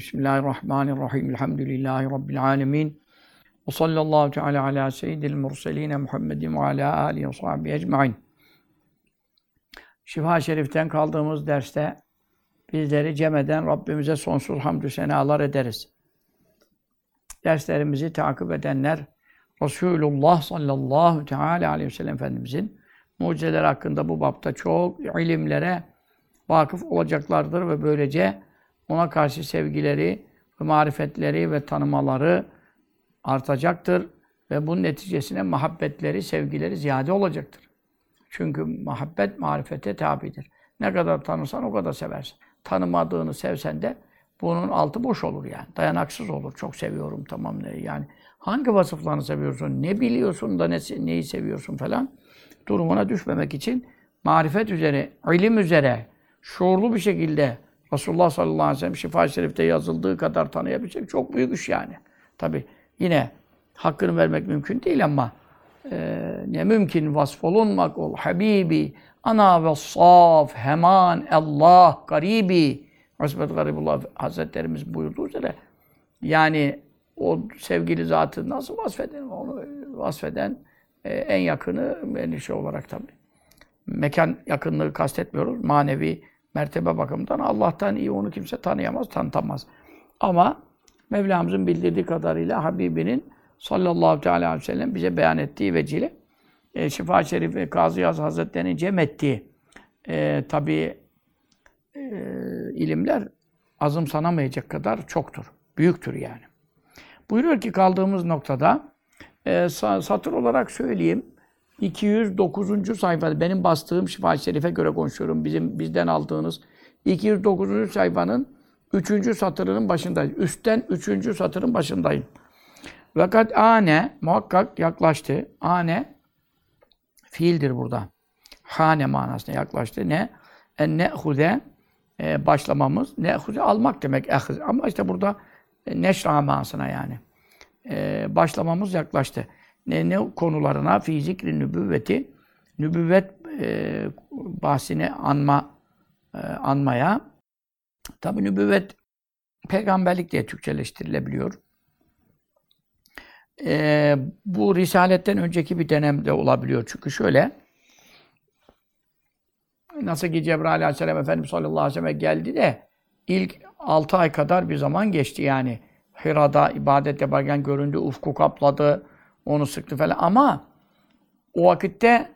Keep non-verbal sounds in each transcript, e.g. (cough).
Bismillahirrahmanirrahim. Elhamdülillahi Rabbil alemin. Ve sallallahu teala ala seyyidil murseline Muhammedin ve ala alihi ve sahbihi ecmain. Şifa Şerif'ten kaldığımız derste bizleri cem eden Rabbimize sonsuz hamdü senalar ederiz. Derslerimizi takip edenler Resulullah sallallahu teala aleyhi ve sellem Efendimizin mucizeler hakkında bu bapta çok ilimlere vakıf olacaklardır ve böylece ona karşı sevgileri, marifetleri ve tanımaları artacaktır ve bunun neticesine muhabbetleri, sevgileri ziyade olacaktır. Çünkü muhabbet marifete tabidir. Ne kadar tanırsan o kadar seversin. Tanımadığını sevsen de bunun altı boş olur yani. Dayanaksız olur. Çok seviyorum tamam ne yani. Hangi vasıflarını seviyorsun? Ne biliyorsun da ne, neyi seviyorsun falan. Durumuna düşmemek için marifet üzere, ilim üzere, şuurlu bir şekilde Resulullah sallallahu aleyhi ve sellem Şifa-i Şerif'te yazıldığı kadar tanıyabilecek çok büyük iş yani. Tabi yine hakkını vermek mümkün değil ama e, ne mümkün vasfolunmak ol Habibi ana ve saf heman Allah garibi Hasbet Garibullah Hazretlerimiz buyurduğu üzere yani o sevgili zatı nasıl vasfeden onu vasfeden e, en yakını en şey olarak tabi mekan yakınlığı kastetmiyoruz manevi mertebe bakımından Allah'tan iyi onu kimse tanıyamaz, tanıtamaz. Ama Mevlamızın bildirdiği kadarıyla Habibinin sallallahu aleyhi ve sellem bize beyan ettiği vecihle e, Şifa Şerif ve Kazı Yaz Hazretleri'nin cem ettiği e, tabi e, ilimler azım sanamayacak kadar çoktur. Büyüktür yani. Buyuruyor ki kaldığımız noktada e, satır olarak söyleyeyim. 209. sayfada benim bastığım Şifa-i Şerif'e göre konuşuyorum. Bizim bizden aldığınız 209. sayfanın 3. satırının başındayım. Üstten 3. satırın başındayım. Fakat ane muhakkak yaklaştı. Ane fiildir burada. Hane manasına yaklaştı. Ne? En ne'hude e, başlamamız. Ne'hude almak demek. Ama işte burada e, neşra manasına yani. E, başlamamız yaklaştı ne, ne konularına fi zikri nübüvveti nübüvvet e, bahsini anma e, anmaya tabi nübüvvet peygamberlik diye Türkçeleştirilebiliyor. E, bu risaletten önceki bir dönemde olabiliyor. Çünkü şöyle nasıl ki Cebrail aleyhisselam Efendimiz sallallahu aleyhi ve sellem geldi de ilk 6 ay kadar bir zaman geçti yani. Hira'da ibadet yaparken göründü, ufku kapladı, onu sıktı falan. Ama o vakitte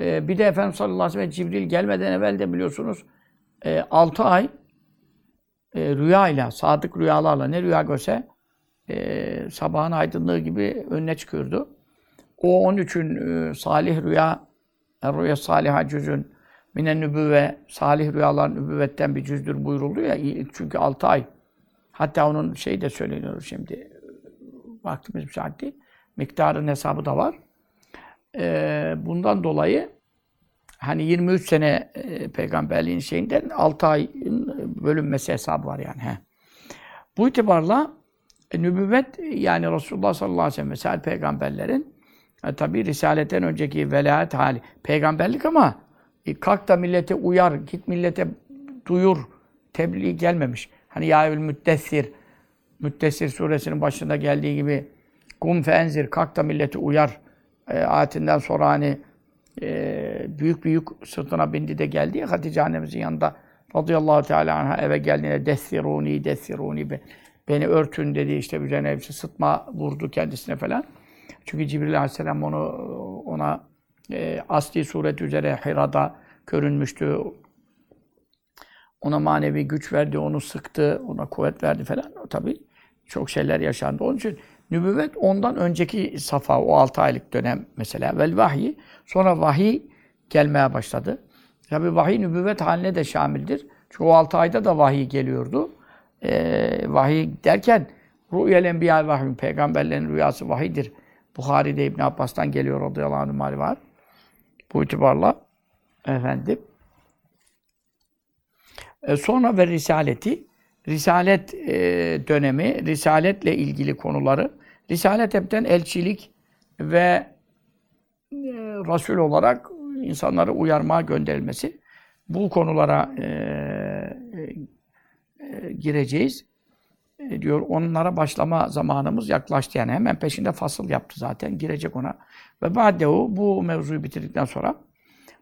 e, bir de Efendimiz sallallahu aleyhi ve sellem Cibril gelmeden evvel de biliyorsunuz e, 6 ay e, rüyayla, sadık rüyalarla ne rüya görse e, sabahın aydınlığı gibi önüne çıkıyordu. O 13'ün e, salih rüya, rüya saliha cüzün minen nübüvve, salih rüyalar nübüvvetten bir cüzdür buyuruldu ya. Çünkü 6 ay. Hatta onun şey de söyleniyor şimdi. Vaktimiz müsait değil miktarın hesabı da var. E, bundan dolayı hani 23 sene e, peygamberliğin şeyinden 6 ayın bölünmesi hesabı var yani. He. Bu itibarla e, nübüvvet yani Resulullah sallallahu aleyhi ve sellem mesela peygamberlerin e, tabi risaletten önceki velayet hali peygamberlik ama e, kalk da millete uyar, git millete duyur tebliğ gelmemiş. Hani ya müddessir Müddessir suresinin başında geldiği gibi Kum fenzir, kalk da milleti uyar. E, ayetinden sonra hani e, büyük büyük sırtına bindi de geldi ya Hatice annemizin yanında radıyallahu teala anha eve geldiğinde dessiruni, dessiruni beni örtün dedi işte üzerine hepsi sıtma vurdu kendisine falan. Çünkü Cibril aleyhisselam onu ona e, asli suret üzere Hira'da görünmüştü. Ona manevi güç verdi, onu sıktı, ona kuvvet verdi falan. O tabii çok şeyler yaşandı. Onun için Nübüvvet ondan önceki safa, o 6 aylık dönem mesela. Vel vahiy, sonra vahiy gelmeye başladı. Tabi vahiy nübüvvet haline de şamildir. Çünkü o 6 ayda da vahiy geliyordu. Ee, vahiy derken Rü'yel enbiya vahiy, peygamberlerin rüyası vahidir. Buhari'de İbn Abbas'tan geliyor radıyallahu anh var. Bu itibarla efendim. E, sonra ve risaleti Risalet e, dönemi, risaletle ilgili konuları Risalet hepten elçilik ve e, Resul olarak insanları uyarmaya gönderilmesi. Bu konulara e, e, gireceğiz. e, diyor onlara başlama zamanımız yaklaştı yani. Hemen peşinde fasıl yaptı zaten girecek ona. Ve ba'dehu bu mevzuyu bitirdikten sonra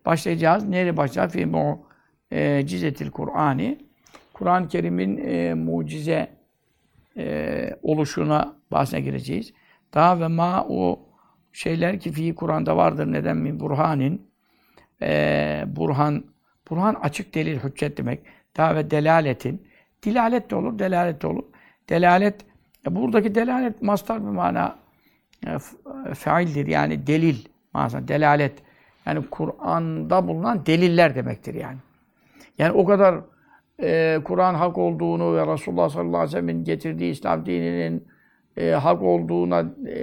başlayacağız. Nereye başlayacağız? Fi mu e, Kur'ani. Kur'an-ı Kerim'in e, mucize e, oluşuna bahsine gireceğiz. Daha ve ma o şeyler ki fi Kur'an'da vardır neden mi burhanin e, burhan burhan açık delil hüccet demek. Daha ve delaletin dilalet de olur, delalet de olur. Delalet e, buradaki delalet mastar bir mana e, faildir yani delil manasında delalet. Yani Kur'an'da bulunan deliller demektir yani. Yani o kadar e, Kur'an hak olduğunu ve Resulullah sallallahu aleyhi ve sellem'in getirdiği İslam dininin e, hak olduğuna e,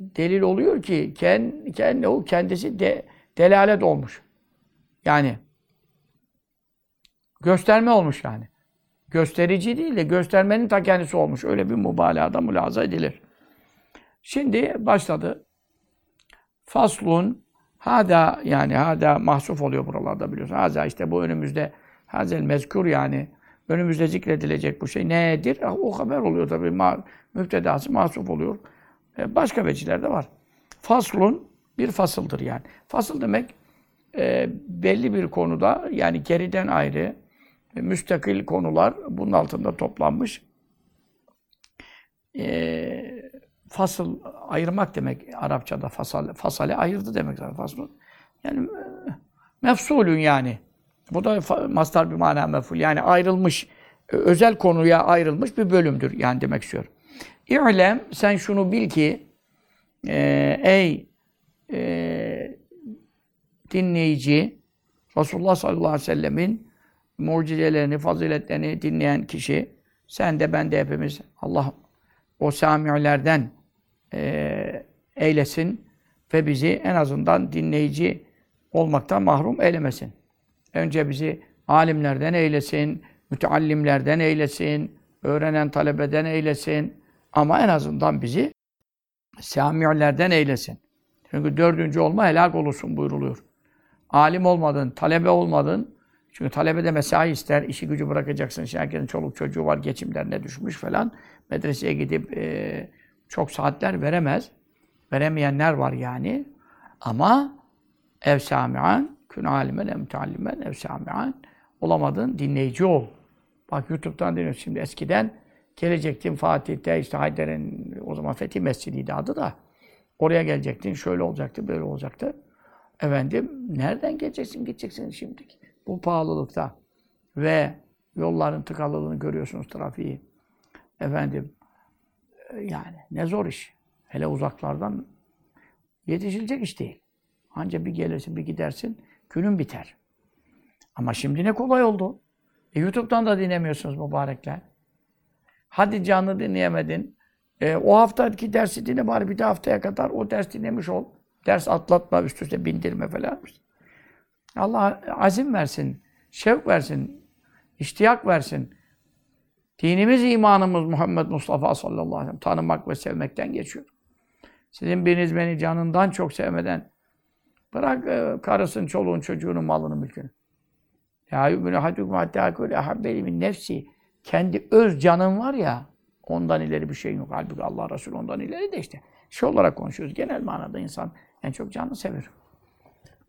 delil oluyor ki kendi, kendi o kendisi de delalet olmuş. Yani gösterme olmuş yani. Gösterici değil de göstermenin ta kendisi olmuş. Öyle bir mübalağada mülaza edilir. Şimdi başladı. Faslun hada yani hada mahsuf oluyor buralarda biliyorsun. Hada işte bu önümüzde hazel mezkur yani önümüzde zikredilecek bu şey nedir? Ah, O haber oluyor tabii. Ma, müptedası mahsuf oluyor. E, Başka vecihlerde var. Faslun bir fasıldır yani. Fasıl demek e, belli bir konuda yani geriden ayrı e, müstakil konular bunun altında toplanmış. E, fasıl ayırmak demek Arapçada fasal, fasale ayırdı demek zaten faslun. Yani e, mefsulün yani. Bu da mastar bir mana meful. Yani ayrılmış, özel konuya ayrılmış bir bölümdür yani demek istiyor. İ'lem sen şunu bil ki e, ey e, dinleyici Resulullah sallallahu aleyhi ve sellemin mucizelerini, faziletlerini dinleyen kişi sen de ben de hepimiz Allah o sami'lerden e, eylesin ve bizi en azından dinleyici olmaktan mahrum eylemesin. Önce bizi alimlerden eylesin, müteallimlerden eylesin, öğrenen talebeden eylesin ama en azından bizi sami'lerden eylesin. Çünkü dördüncü olma helak olursun buyruluyor. Alim olmadın, talebe olmadın. Çünkü talebe de mesai ister, işi gücü bırakacaksın. Şimdi herkesin çoluk çocuğu var, geçim derdine düşmüş falan. Medreseye gidip e, çok saatler veremez. Veremeyenler var yani. Ama ev sami'an, kün alimen, ev müteallimen, ev sami'an. Olamadın, dinleyici ol. Bak YouTube'dan dinliyorsun şimdi eskiden. Gelecektin Fatih'te, işte Haydar'ın o zaman Fethi Mescidi'ydi adı da. Oraya gelecektin, şöyle olacaktı, böyle olacaktı. Efendim, nereden geleceksin, gideceksin şimdi? Bu pahalılıkta ve yolların tıkalılığını görüyorsunuz, trafiği. Efendim, e, yani ne zor iş. Hele uzaklardan yetişilecek iş değil. Anca bir gelirsin, bir gidersin, günün biter. Ama şimdi ne kolay oldu. E, YouTube'dan da dinlemiyorsunuz mübarekler. Hadi canlı dinleyemedin. E, o haftaki dersi dinle bari bir de haftaya kadar o ders dinlemiş ol. Ders atlatma, üst üste bindirme falan. Allah azim versin, şevk versin, iştiyak versin. Dinimiz, imanımız Muhammed Mustafa sallallahu aleyhi ve sellem tanımak ve sevmekten geçiyor. Sizin biriniz beni canından çok sevmeden bırak e, karısın, çoluğun, çocuğunun, malını, mülkünü. Ya yu'minu hadukum hatta ekule ahabbeli min nefsi. Kendi öz canın var ya, ondan ileri bir şey yok. Halbuki Allah Resulü ondan ileri de işte. Şey olarak konuşuyoruz. Genel manada insan en çok canını sever.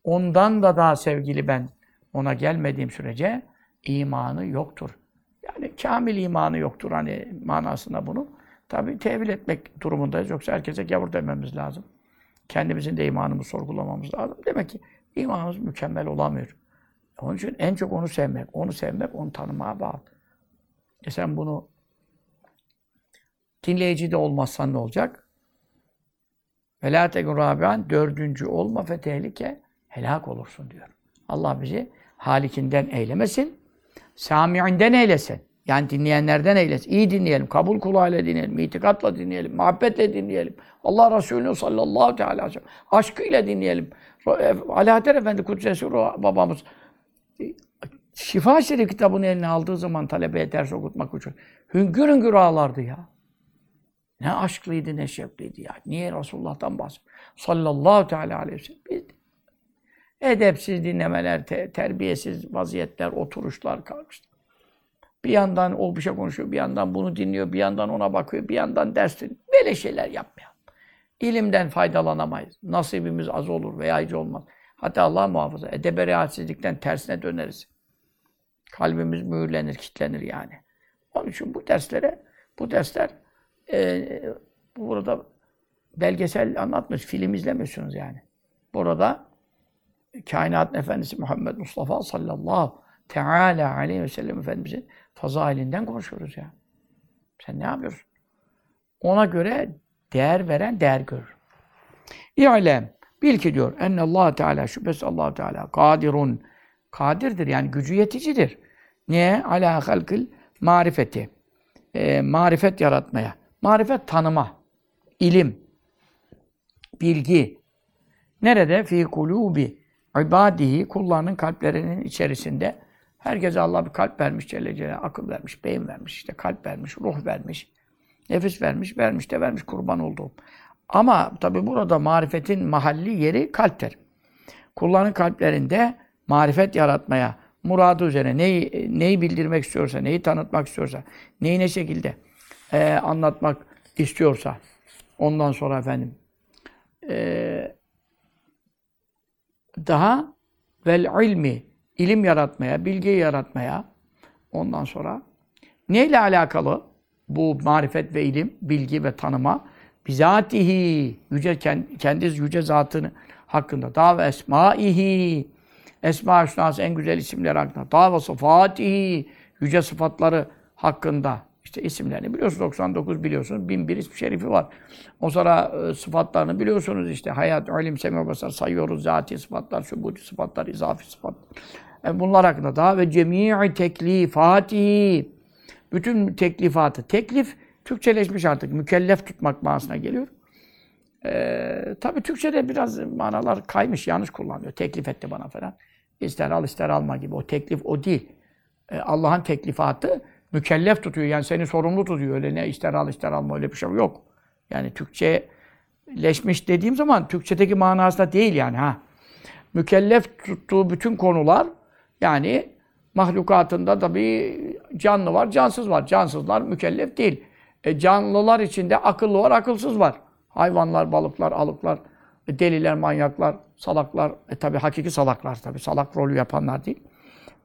Ondan da daha sevgili ben ona gelmediğim sürece imanı yoktur. Yani kamil imanı yoktur hani manasında bunu. Tabi tevil etmek durumundayız. Yoksa herkese gavur dememiz lazım. Kendimizin de imanımızı sorgulamamız lazım. Demek ki imanımız mükemmel olamıyor. Onun için en çok onu sevmek, onu sevmek, onu tanımaya bağlı. E sen bunu dinleyici de olmazsan ne olacak? Ve la tekun rabian, dördüncü olma fe tehlike, helak olursun diyor. Allah bizi halikinden eylemesin, sami'inden eylesin. Yani dinleyenlerden eylesin. İyi dinleyelim, kabul kulağıyla dinleyelim, itikatla dinleyelim, muhabbetle dinleyelim. Allah Resulü sallallahu teala aleyhi ve sellem aşkıyla dinleyelim. Alaeddin Efendi Kudüs'e babamız Şifa Şerif kitabını eline aldığı zaman talebeye ders okutmak için hüngür hüngür ağlardı ya. Ne aşklıydı, ne şevkliydi ya. Niye Resulullah'tan bahsediyor? Sallallahu teala aleyhi ve sellem. Biz edepsiz dinlemeler, te- terbiyesiz vaziyetler, oturuşlar, kalkışlar. Bir yandan o bir şey konuşuyor, bir yandan bunu dinliyor, bir yandan ona bakıyor, bir yandan ders dinliyor. Böyle şeyler yapmayalım. İlimden faydalanamayız. Nasibimiz az olur veya hiç olmaz. Hatta Allah muhafaza. Edebe riayetsizlikten tersine döneriz. Kalbimiz mühürlenir, kilitlenir yani. Onun için bu derslere, bu dersler e, burada belgesel anlatmış, film izlemiyorsunuz yani. Burada kainat efendisi Muhammed Mustafa sallallahu teala aleyhi ve sellem Efendimizin fazailinden konuşuyoruz ya. Sen ne yapıyorsun? Ona göre değer veren değer görür. İ'lem. Bil ki diyor. Enne Allah Teala şüphesiz Allah Teala kadirun. Kadirdir yani gücü yeticidir. Niye? Ala halkil marifeti. E, marifet yaratmaya. Marifet tanıma. ilim, Bilgi. Nerede? Fi kulubi ibadihi kullarının kalplerinin içerisinde herkese Allah bir kalp vermiş Celle Celle, akıl vermiş, beyin vermiş, işte kalp vermiş, ruh vermiş, nefis vermiş, vermiş de vermiş kurban olduğum. Ama tabi burada marifetin mahalli yeri kalptir. Kulların kalplerinde marifet yaratmaya, muradı üzere neyi, neyi bildirmek istiyorsa, neyi tanıtmak istiyorsa, neyi ne şekilde e, anlatmak istiyorsa, ondan sonra efendim e, daha vel ilmi, ilim yaratmaya, bilgi yaratmaya, ondan sonra neyle alakalı bu marifet ve ilim, bilgi ve tanıma? Bizatihi, yüce, kendi yüce zatını hakkında. Daha ve esmaihi, esma hüsnası en güzel isimler hakkında. Daha ve sıfatihi, yüce sıfatları hakkında. İşte isimlerini biliyorsunuz. 99 biliyorsunuz. 1001 ismi şerifi var. O sonra e, sıfatlarını biliyorsunuz işte. Hayat, ilim, semi, basar sayıyoruz. Zati sıfatlar, şubuti sıfatlar, izafi sıfatlar. E, bunlar hakkında daha ve cemii teklifati bütün teklifatı. Teklif Türkçeleşmiş artık. Mükellef tutmak manasına geliyor. Ee, tabii Türkçe'de biraz manalar kaymış, yanlış kullanıyor. Teklif etti bana falan. İster al ister alma gibi. O teklif o değil. Ee, Allah'ın teklifatı mükellef tutuyor. Yani seni sorumlu tutuyor. Öyle ne ister al ister alma öyle bir şey yok. Yani Türkçeleşmiş dediğim zaman Türkçedeki manasında değil yani ha. Mükellef tuttuğu bütün konular yani mahlukatında tabii canlı var, cansız var. Cansızlar mükellef değil. E, canlılar içinde akıllı var, akılsız var. Hayvanlar, balıklar, alıklar, e, deliler, manyaklar, salaklar. E tabi hakiki salaklar tabi. Salak rolü yapanlar değil.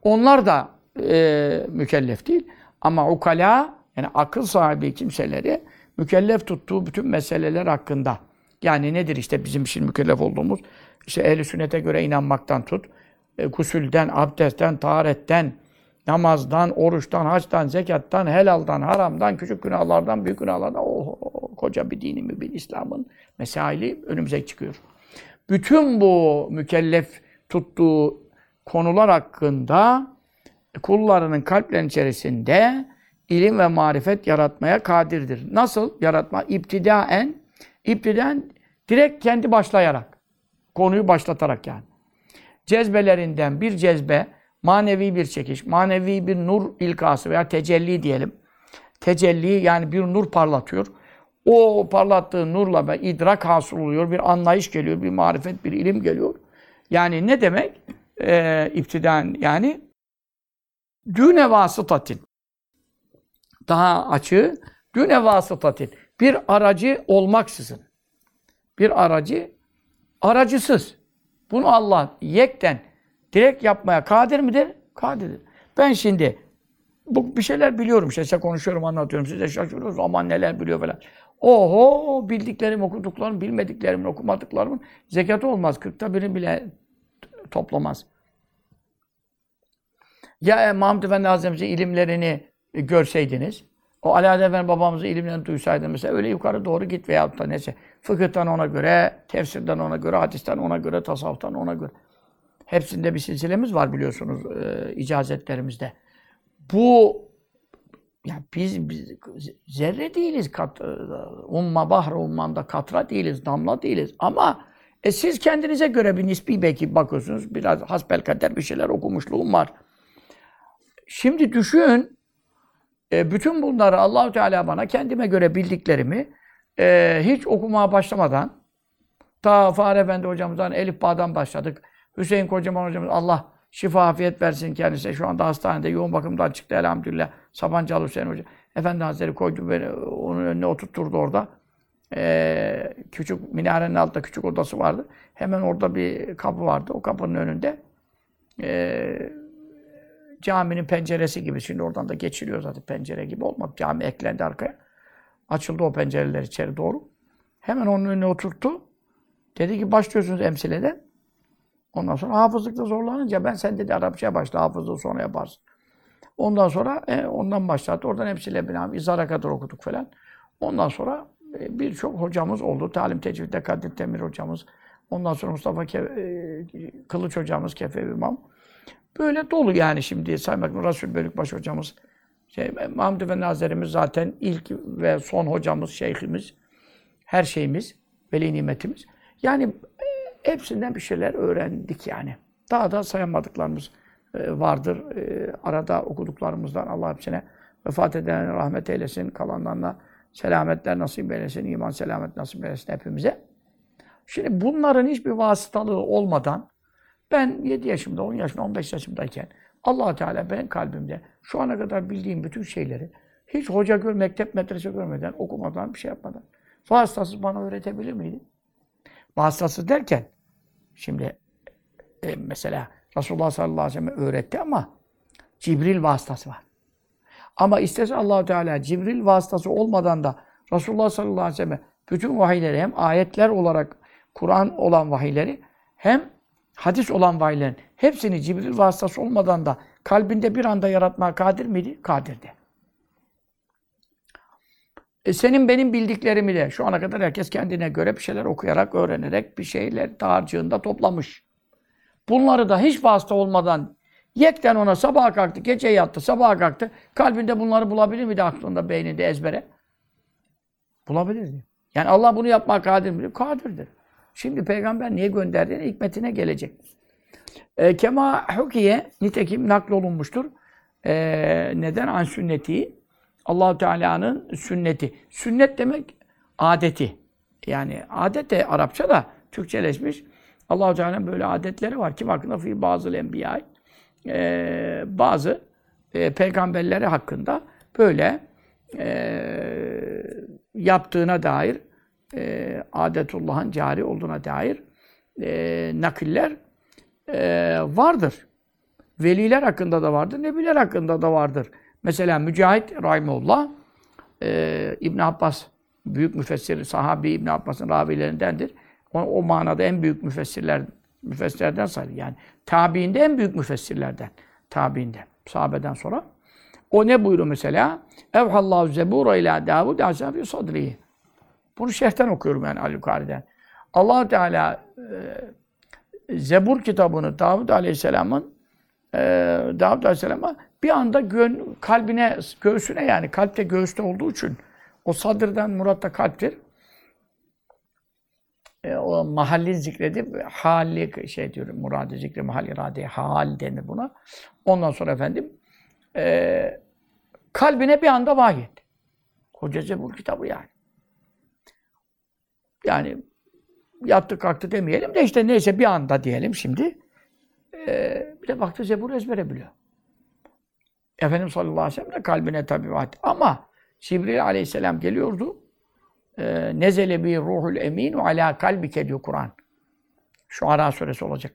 Onlar da e, mükellef değil. Ama ukala, yani akıl sahibi kimseleri mükellef tuttuğu bütün meseleler hakkında. Yani nedir işte bizim şimdi mükellef olduğumuz? İşte ehl sünnete göre inanmaktan tut. E, gusülden, abdestten, taharetten, namazdan, oruçtan, haçtan, zekattan, helaldan, haramdan, küçük günahlardan, büyük günahlardan, oh, oh koca bir dini mübin İslam'ın mesaili önümüze çıkıyor. Bütün bu mükellef tuttuğu konular hakkında kullarının kalplerinin içerisinde ilim ve marifet yaratmaya kadirdir. Nasıl yaratma? İptidaen, iptiden direkt kendi başlayarak, konuyu başlatarak yani. Cezbelerinden bir cezbe, manevi bir çekiş, manevi bir nur ilkası veya tecelli diyelim. Tecelli yani bir nur parlatıyor. O parlattığı nurla bir idrak hasıl oluyor, bir anlayış geliyor, bir marifet, bir ilim geliyor. Yani ne demek? Ee, iptiden yani düne vasıtatin. Daha açığı düne vasıtatin. Bir aracı olmaksızın. Bir aracı aracısız. Bunu Allah yekten direkt yapmaya kadir midir? Kadirdir. Ben şimdi bu bir şeyler biliyorum işte size konuşuyorum anlatıyorum size şaşırıyorsunuz aman neler biliyor falan. Oho bildiklerim okuduklarım bilmediklerimin okumadıklarımın zekatı olmaz. Kırkta birini bile toplamaz. Ya Mahmud Efendi Hazretimizin ilimlerini görseydiniz, o Ali Efendi babamızın ilimlerini duysaydınız mesela öyle yukarı doğru git veya da neyse. Fıkıhtan ona göre, tefsirden ona göre, hadisten ona göre, tasavvuftan ona göre. Hepsinde bir silsilemiz var biliyorsunuz e, icazetlerimizde. Bu yani biz, biz zerre değiliz. Kat, e, umma bahre ummanda katra değiliz, damla değiliz. Ama e, siz kendinize göre bir nispi belki bakıyorsunuz. Biraz hasbel kader bir şeyler okumuşluğum var. Şimdi düşün, e, bütün bunları Allahü Teala bana kendime göre bildiklerimi e, hiç okumaya başlamadan ta Fahri Efendi hocamızdan Elif Bağ'dan başladık. Hüseyin Kocaman hocamız Allah şifa afiyet versin kendisine. Şu anda hastanede yoğun bakımdan çıktı elhamdülillah. Sabancılı Hüseyin Hoca. Efendi Hazretleri koydu beni, onun önüne oturtturdu orada. Ee, küçük minarenin altında küçük odası vardı. Hemen orada bir kapı vardı. O kapının önünde ee, caminin penceresi gibi. Şimdi oradan da geçiliyor zaten pencere gibi olmadı. Cami eklendi arkaya. Açıldı o pencereler içeri doğru. Hemen onun önüne oturttu. Dedi ki başlıyorsunuz emsileden. Ondan sonra hafızlıkta zorlanınca ben sen dedi Arapçaya başla hafızlığı sonra yaparsın. Ondan sonra e, ondan başladı. Oradan hepsiyle binaen izara kadar okuduk falan. Ondan sonra e, birçok hocamız oldu. Talim tecvidde Kadir Demir hocamız. Ondan sonra Mustafa Ke e, Kılıç hocamız, Kefev İmam. Böyle dolu yani şimdi saymak Resul Bölükbaş hocamız. Şey, Mahmud Efendi Hazretlerimiz zaten ilk ve son hocamız, şeyhimiz. Her şeyimiz, veli nimetimiz. Yani e, hepsinden bir şeyler öğrendik yani. Daha da sayamadıklarımız e, vardır. E, arada okuduklarımızdan Allah hepsine vefat edenlerine rahmet eylesin. Kalanlarına selametler nasip eylesin. iman selamet nasip eylesin hepimize. Şimdi bunların hiçbir vasıtalığı olmadan ben 7 yaşımda, 10 yaşımda, 15 yaşımdayken allah Teala benim kalbimde şu ana kadar bildiğim bütün şeyleri hiç hoca gör, mektep, medrese görmeden, okumadan, bir şey yapmadan vasıtasız bana öğretebilir miydi? Vasıtasız derken şimdi e, mesela Resulullah sallallahu aleyhi ve sellem öğretti ama Cibril vasıtası var. Ama istese Allahu Teala Cibril vasıtası olmadan da Resulullah sallallahu aleyhi ve sellem bütün vahiyleri hem ayetler olarak Kur'an olan vahiyleri hem hadis olan vahiylerin hepsini Cibril vasıtası olmadan da kalbinde bir anda yaratmaya kadir miydi? Kadirdi. E senin benim bildiklerimi de şu ana kadar herkes kendine göre bir şeyler okuyarak, öğrenerek bir şeyler dağarcığında toplamış. Bunları da hiç vasıta olmadan yekten ona sabaha kalktı, gece yattı, sabaha kalktı. Kalbinde bunları bulabilir miydi aklında, beyninde, ezbere? Bulabilirdi. Yani Allah bunu yapmak kadir mi? Kadirdir. Şimdi peygamber niye gönderdiğine hikmetine gelecek. E, Kema hukiye nitekim naklolunmuştur. E, neden an sünneti? Allahu Teala'nın sünneti. Sünnet demek adeti. Yani adet de Arapça da Türkçeleşmiş. Allahu Teala'nın böyle adetleri var. Kim hakkında? Fi bazı enbiya. Ee, bazı e, peygamberleri hakkında böyle e, yaptığına dair e, adetullah'ın cari olduğuna dair e, nakiller e, vardır. Veliler hakkında da vardır, nebiler hakkında da vardır. Mesela Mücahit Rahimullah e, İbn Abbas büyük müfessir, sahabi İbn Abbas'ın ravilerindendir. O, o manada en büyük müfessirler müfessirlerden sayılır. Yani tabiinde en büyük müfessirlerden. Tabiinde. Sahabeden sonra. O ne buyuruyor mesela? Evhallahu zebura ila Davud fi sadrihi. Bunu şerhten okuyorum yani Al-Yukarı'den. allah Teala e, Zebur kitabını Davud Aleyhisselam'ın e, Davud Aleyhisselam'a bir anda gön, kalbine, göğsüne yani kalpte göğüste olduğu için o sadırdan murat da kalptir. E, o mahalli zikredip hali şey diyorum muradı zikri mahalli irade hal denir buna. Ondan sonra efendim e, kalbine bir anda vahyetti. Koca Zebur kitabı yani. Yani yattı kalktı demeyelim de işte neyse bir anda diyelim şimdi. Ee, bir de baktı Zebur ezbere biliyor. Efendimiz sallallahu aleyhi ve sellem de kalbine tabi vaat. Ama Cibril aleyhisselam geliyordu. Ee, Nezele bi ruhul emin ala kalbike diyor Kur'an. Şu Ara suresi olacak.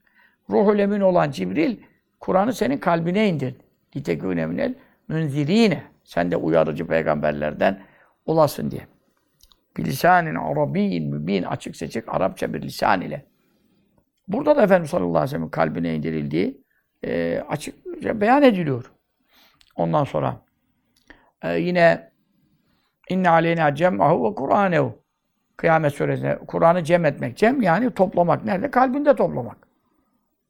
Ruhul emin olan Cibril Kur'an'ı senin kalbine indirdi. Litekûne minel münzirine. Sen de uyarıcı peygamberlerden olasın diye. Bilisanin arabiyyin mübin açık seçik Arapça bir lisan ile. Burada da Efendimiz sallallahu aleyhi ve sellem kalbine indirildiği e, açıkça beyan ediliyor. Ondan sonra e, yine inne aleyna cem'ahu ve kur'anehu Kıyamet suresinde Kur'an'ı cem etmek. Cem yani toplamak. Nerede? Kalbinde toplamak.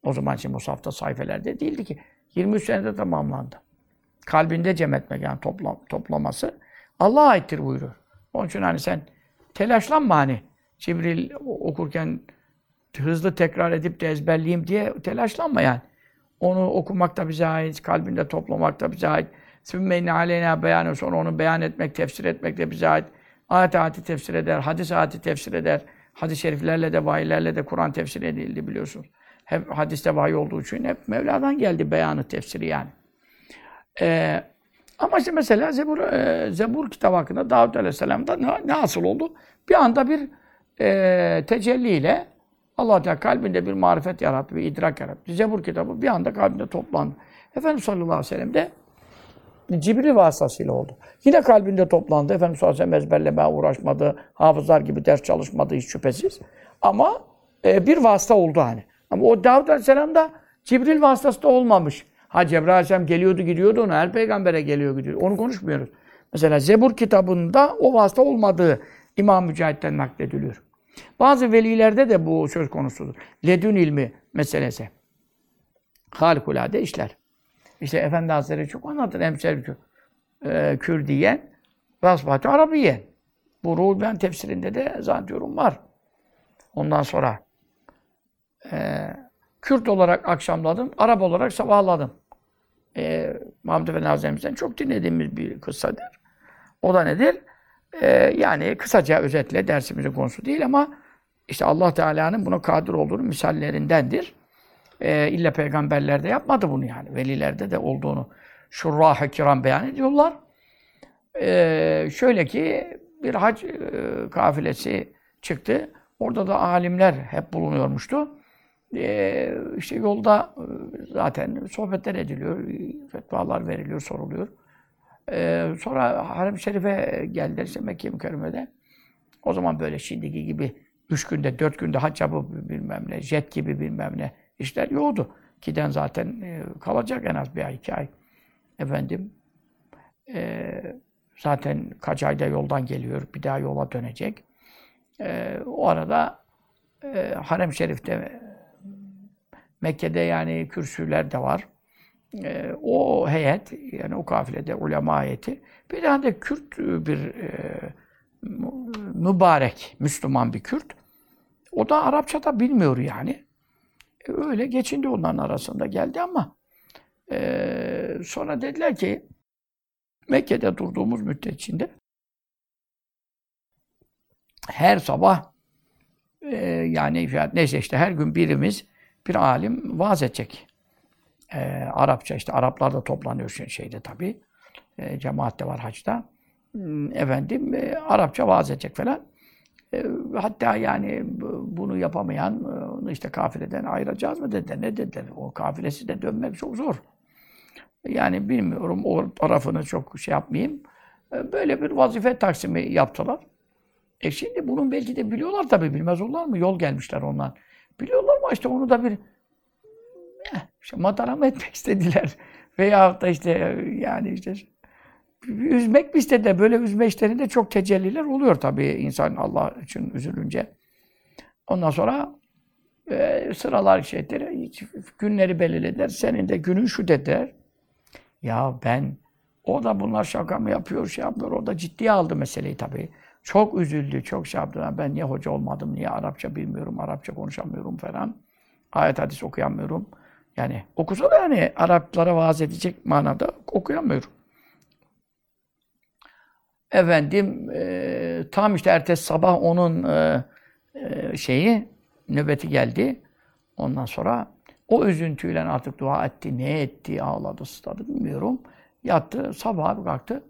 O zaman için Musaf'ta sayfelerde değildi ki. 23 senede tamamlandı. Kalbinde cem etmek yani toplam, toplaması Allah'a aittir buyuruyor. Onun için hani sen telaşlanma hani. Cibril okurken hızlı tekrar edip de ezberleyeyim diye telaşlanma yani. Onu okumak da bize ait, kalbinde toplamak da bize ait. Sümmeyne aleyna beyanı sonra onu beyan etmek, tefsir etmek de bize ait. Ayet ayeti tefsir eder, hadis ayeti tefsir eder. Hadis-i şeriflerle de, vahiylerle de Kur'an tefsir edildi biliyorsunuz. hep hadiste vahiy olduğu için hep Mevla'dan geldi beyanı tefsiri yani. Ee, ama işte mesela Zebur, e, Zebur kitabı hakkında Davud Aleyhisselam'da ne, ne asıl oldu? Bir anda bir e, tecelliyle Allah Teala kalbinde bir marifet yarattı, bir idrak yarattı. Zebur kitabı bir anda kalbinde toplandı. Efendimiz sallallahu aleyhi ve sellem de Cibril vasıtasıyla oldu. Yine kalbinde toplandı. Efendimiz sallallahu aleyhi ve sellem ezberlemeye uğraşmadı. Hafızlar gibi ders çalışmadı hiç şüphesiz. Ama e, bir vasıta oldu hani. Ama o Davud Aleyhisselam'da Cibril vasıtası da olmamış. Ha Cebrail Aleyhisselam geliyordu gidiyordu onu her peygambere geliyor gidiyor. Onu konuşmuyoruz. Mesela Zebur kitabında o vasıta olmadığı İmam Mücahit'ten naklediliyor. Bazı velilerde de bu söz konusudur. Ledün ilmi meselesi. Harikulade işler. İşte Efendi Hazretleri çok anlatır. Emsel e, Kürdiyen ve Asbatü Arabiyen. Bu Ruhul Ben tefsirinde de zannediyorum var. Ondan sonra e, Kürt olarak akşamladım, Arap olarak sabahladım. E, Mahmud Efendi Hazretlerimizden çok dinlediğimiz bir kıssadır. O da nedir? E, yani kısaca özetle dersimizin konusu değil ama işte Allah Teala'nın buna kadir olduğunu misallerindendir. E, illa peygamberlerde yapmadı bunu yani. Velilerde de olduğunu şurrah-ı kiram beyan ediyorlar. E, şöyle ki bir hac e, kafilesi çıktı. Orada da alimler hep bulunuyormuştu. E, işte yolda e, zaten sohbetler ediliyor, fetvalar veriliyor, soruluyor. E, sonra Harem-i Şerif'e geldiler işte Mekke mükerremede. O zaman böyle şimdiki gibi üç günde, dört günde hac yapıp bilmem ne, jet gibi bilmem ne işler yoktu. Giden zaten e, kalacak en az bir ay, iki ay. Efendim, e, zaten kaç ayda yoldan geliyor, bir daha yola dönecek. O arada e, Harem-i Şerif'te Mekke'de yani kürsüler de var. E, o heyet, yani o kafilede ulema heyeti, bir tane de Kürt bir e, mübarek, Müslüman bir Kürt. O da Arapça da bilmiyor yani. E, öyle geçindi onların arasında geldi ama e, sonra dediler ki Mekke'de durduğumuz müddet içinde her sabah e, yani neyse işte her gün birimiz bir alim vaaz edecek. E, Arapça işte Araplar da toplanıyor şeyde tabii. E, cemaat de var hacda. Hmm, efendim e, Arapça vaaz edecek falan. E, hatta yani bunu yapamayan e, işte kafileden ayıracağız mı dediler. Ne dediler? O kafilesi de dönmek çok zor. Yani bilmiyorum o tarafını çok şey yapmayayım. Böyle bir vazife taksimi yaptılar. E şimdi bunun belki de biliyorlar tabii bilmez olurlar mı? Yol gelmişler ondan. Biliyorlar mı işte onu da bir eh, işte mataram etmek istediler. (laughs) Veya da işte yani işte üzmek mi istediler? Böyle üzme işlerinde çok tecelliler oluyor tabii insan Allah için üzülünce. Ondan sonra e, sıralar şeyleri, günleri belirlediler. Senin de günün şu dediler. Ya ben, o da bunlar şaka mı yapıyor, şey yapıyor. O da ciddiye aldı meseleyi tabii. Çok üzüldü, çok şey yaptı. Ben niye hoca olmadım, niye Arapça bilmiyorum, Arapça konuşamıyorum falan. Ayet hadis okuyamıyorum. Yani okusa da yani Araplara vaaz edecek manada okuyamıyorum. Efendim e, tam işte ertesi sabah onun e, e, şeyi nöbeti geldi. Ondan sonra o üzüntüyle artık dua etti, ne etti, ağladı, sısladı bilmiyorum. Yattı, sabah kalktı.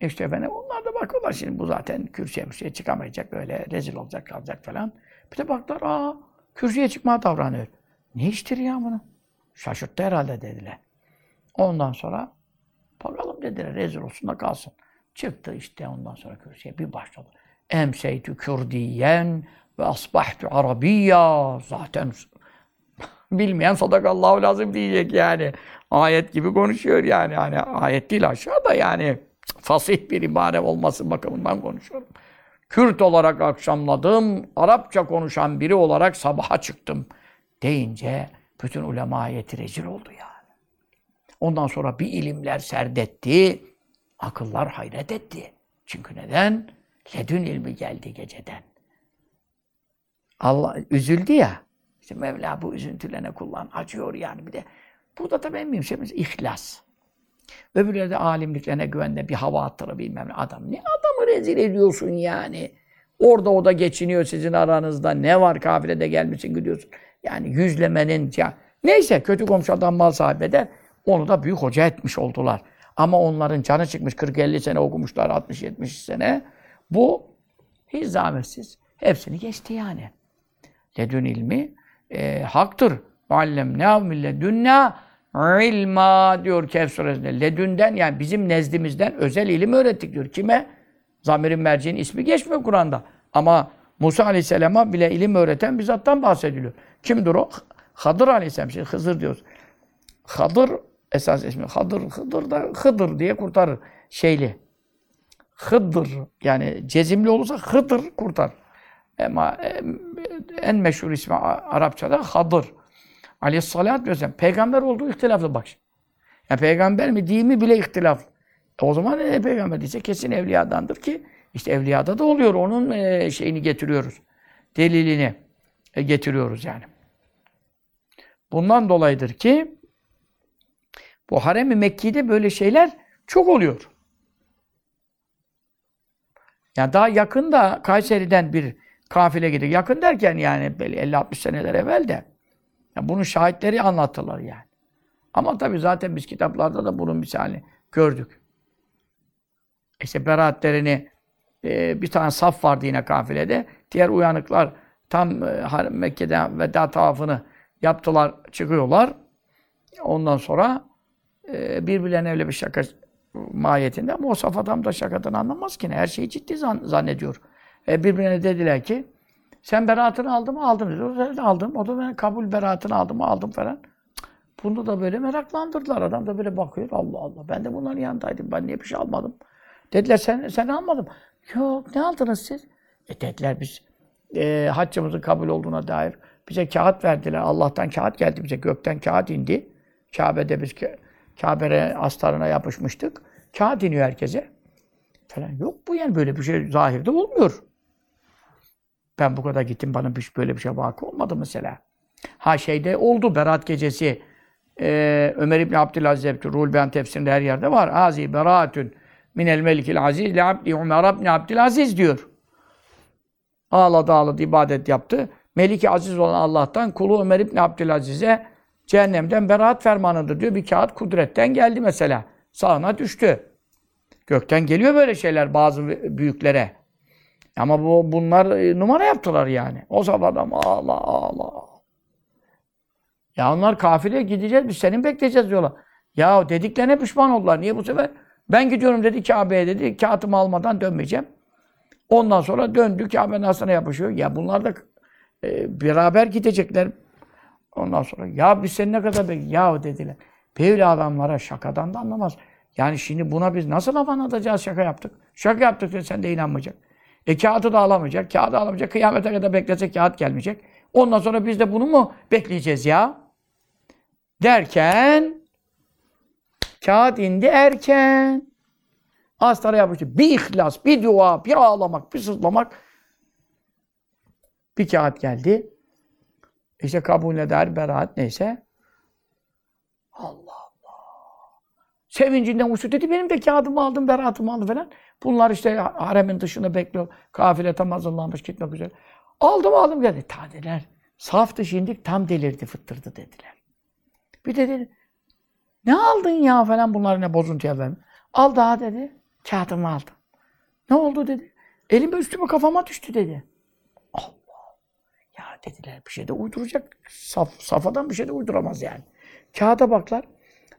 İşte efendim onlar da bakıyorlar şimdi bu zaten kürsüye bir şey çıkamayacak böyle rezil olacak kalacak falan. Bir de baktılar aa kürsüye çıkmaya davranıyor. Ne iştir ya bunu? Şaşırttı herhalde dediler. Ondan sonra bakalım dediler rezil olsun da kalsın. Çıktı işte ondan sonra kürsüye bir başladı. Emseytü Kürdiyen ve asbahtu Arabiyya. Zaten (laughs) bilmeyen sadakallahu lazım diyecek yani. Ayet gibi konuşuyor yani. Hani ayet değil aşağıda yani. Fasih bir ibare olması bakımından konuşuyorum. Kürt olarak akşamladım, Arapça konuşan biri olarak sabaha çıktım deyince bütün ulema ayeti rezil oldu yani. Ondan sonra bir ilimler serdetti, akıllar hayret etti. Çünkü neden? Ledün ilmi geldi geceden. Allah üzüldü ya. İşte Mevla bu üzüntülerine kullan. Acıyor yani bir de. Burada tabii en mühim şeyimiz ihlas. Öbürleri de alimliklerine güvenle bir hava attırı bilmem ne. Adam ne adamı rezil ediyorsun yani. Orada o da geçiniyor sizin aranızda. Ne var kafilede gelmişsin gidiyorsun. Yani yüzlemenin ya neyse kötü komşu adam mal sahibi eder. Onu da büyük hoca etmiş oldular. Ama onların canı çıkmış 40-50 sene okumuşlar 60-70 sene. Bu hiç zahmetsiz. Hepsini geçti yani. Ledün ilmi e, haktır. Allemnâ milledünnâ ilma diyor Kehf suresinde. Ledünden yani bizim nezdimizden özel ilim öğrettik diyor. Kime? Zamirin merciğin ismi geçmiyor Kur'an'da. Ama Musa Aleyhisselam'a bile ilim öğreten bir zattan bahsediliyor. Kimdir o? Hadır Aleyhisselam. Şimdi Hızır diyoruz. Hadır esas ismi. Hadır, Hıdır da Hıdır diye kurtarır. Şeyli. Hıdır. Yani cezimli olursa Hıdır kurtar. Ama en meşhur ismi Arapçada Hadır. Aleyhissalatü vesselam. Peygamber olduğu ihtilaflı bak. Yani peygamber mi değil mi bile ihtilaf. E o zaman ne peygamber diyse kesin evliyadandır ki işte evliyada da oluyor. Onun e, şeyini getiriyoruz. Delilini e, getiriyoruz yani. Bundan dolayıdır ki bu harem-i Mekki'de böyle şeyler çok oluyor. Yani daha yakında Kayseri'den bir kafile gidiyor. Yakın derken yani böyle 50-60 seneler evvel de. Yani bunun şahitleri anlattılar yani. Ama tabii zaten biz kitaplarda da bunun misalini gördük. İşte beraatlerini e, bir tane saf vardı yine kafilede. Diğer uyanıklar tam e, Mekke'de veda tavafını yaptılar, çıkıyorlar. Ondan sonra e, birbirlerine öyle bir şaka mahiyetinde ama o saf adam da şakadan anlamaz ki ne. Her şeyi ciddi zan, zannediyor. E, birbirine dediler ki sen beraatını aldın mı? Aldım dedi. O da aldım. O da ben kabul beraatını aldım mı? Aldım falan. Bunu da böyle meraklandırdılar. Adam da böyle bakıyor. Allah Allah. Ben de bunların yanındaydım. Ben niye bir şey almadım? Dediler sen, sen almadın. Yok ne aldınız siz? E dediler biz e, haccımızın kabul olduğuna dair bize kağıt verdiler. Allah'tan kağıt geldi bize. Gökten kağıt indi. Kabe'de biz Kabe'ye astarına yapışmıştık. Kağıt iniyor herkese. Falan. Yok bu yani böyle bir şey zahirde olmuyor. Ben bu kadar gittim bana bir, böyle bir şey vakı olmadı mesela. Ha şeyde oldu Berat gecesi. Ee, Ömer İbni Abdülaziz Ruhul Beyan tefsirinde her yerde var. Azi beratün minel melikil aziz li abdi Ömer İbni Abdülaziz diyor. Ağladı ağladı ibadet yaptı. Meliki aziz olan Allah'tan kulu Ömer İbni Abdülaziz'e cehennemden beraat fermanıdır diyor. Bir kağıt kudretten geldi mesela. Sağına düştü. Gökten geliyor böyle şeyler bazı büyüklere. Ama bu bunlar e, numara yaptılar yani. O zaman adam ağla ağla. Ya onlar kafile gideceğiz biz senin bekleyeceğiz diyorlar. Ya dediklerine pişman oldular. Niye bu sefer? Ben gidiyorum dedi Kabe'ye dedi. Kağıtımı almadan dönmeyeceğim. Ondan sonra döndü Kabe'nin aslına yapışıyor. Ya bunlar da e, beraber gidecekler. Ondan sonra ya biz seni ne kadar bekliyoruz? Ya dediler. Böyle adamlara şakadan da anlamaz. Yani şimdi buna biz nasıl avan atacağız şaka yaptık? Şaka yaptık dedi sen de inanmayacak. E kağıdı da alamayacak, kağıdı alamayacak. Kıyamete kadar beklese kağıt gelmeyecek. Ondan sonra biz de bunu mu bekleyeceğiz ya? Derken kağıt indi erken. Hastara yapıştı. Bir ihlas, bir dua, bir ağlamak, bir sızlamak. Bir kağıt geldi. İşte kabul eder, beraat neyse. Allah Allah. Sevincinden uçtu dedi. Benim de kağıdımı aldım, beraatımı aldım falan. Bunlar işte haremin dışında bekliyor. Kafile tam hazırlanmış gitmek üzere. Aldım aldım geldi. Ta dediler. Saftı şimdi tam delirdi fıttırdı dediler. Bir de dedi. Ne aldın ya falan bunlar ne bozuntuya vermiş. Al daha dedi. Kağıdımı aldım. Ne oldu dedi. Elime üstüme kafama düştü dedi. Allah. Ya dediler bir şey de uyduracak. Saf, safadan bir şey de uyduramaz yani. Kağıda baklar.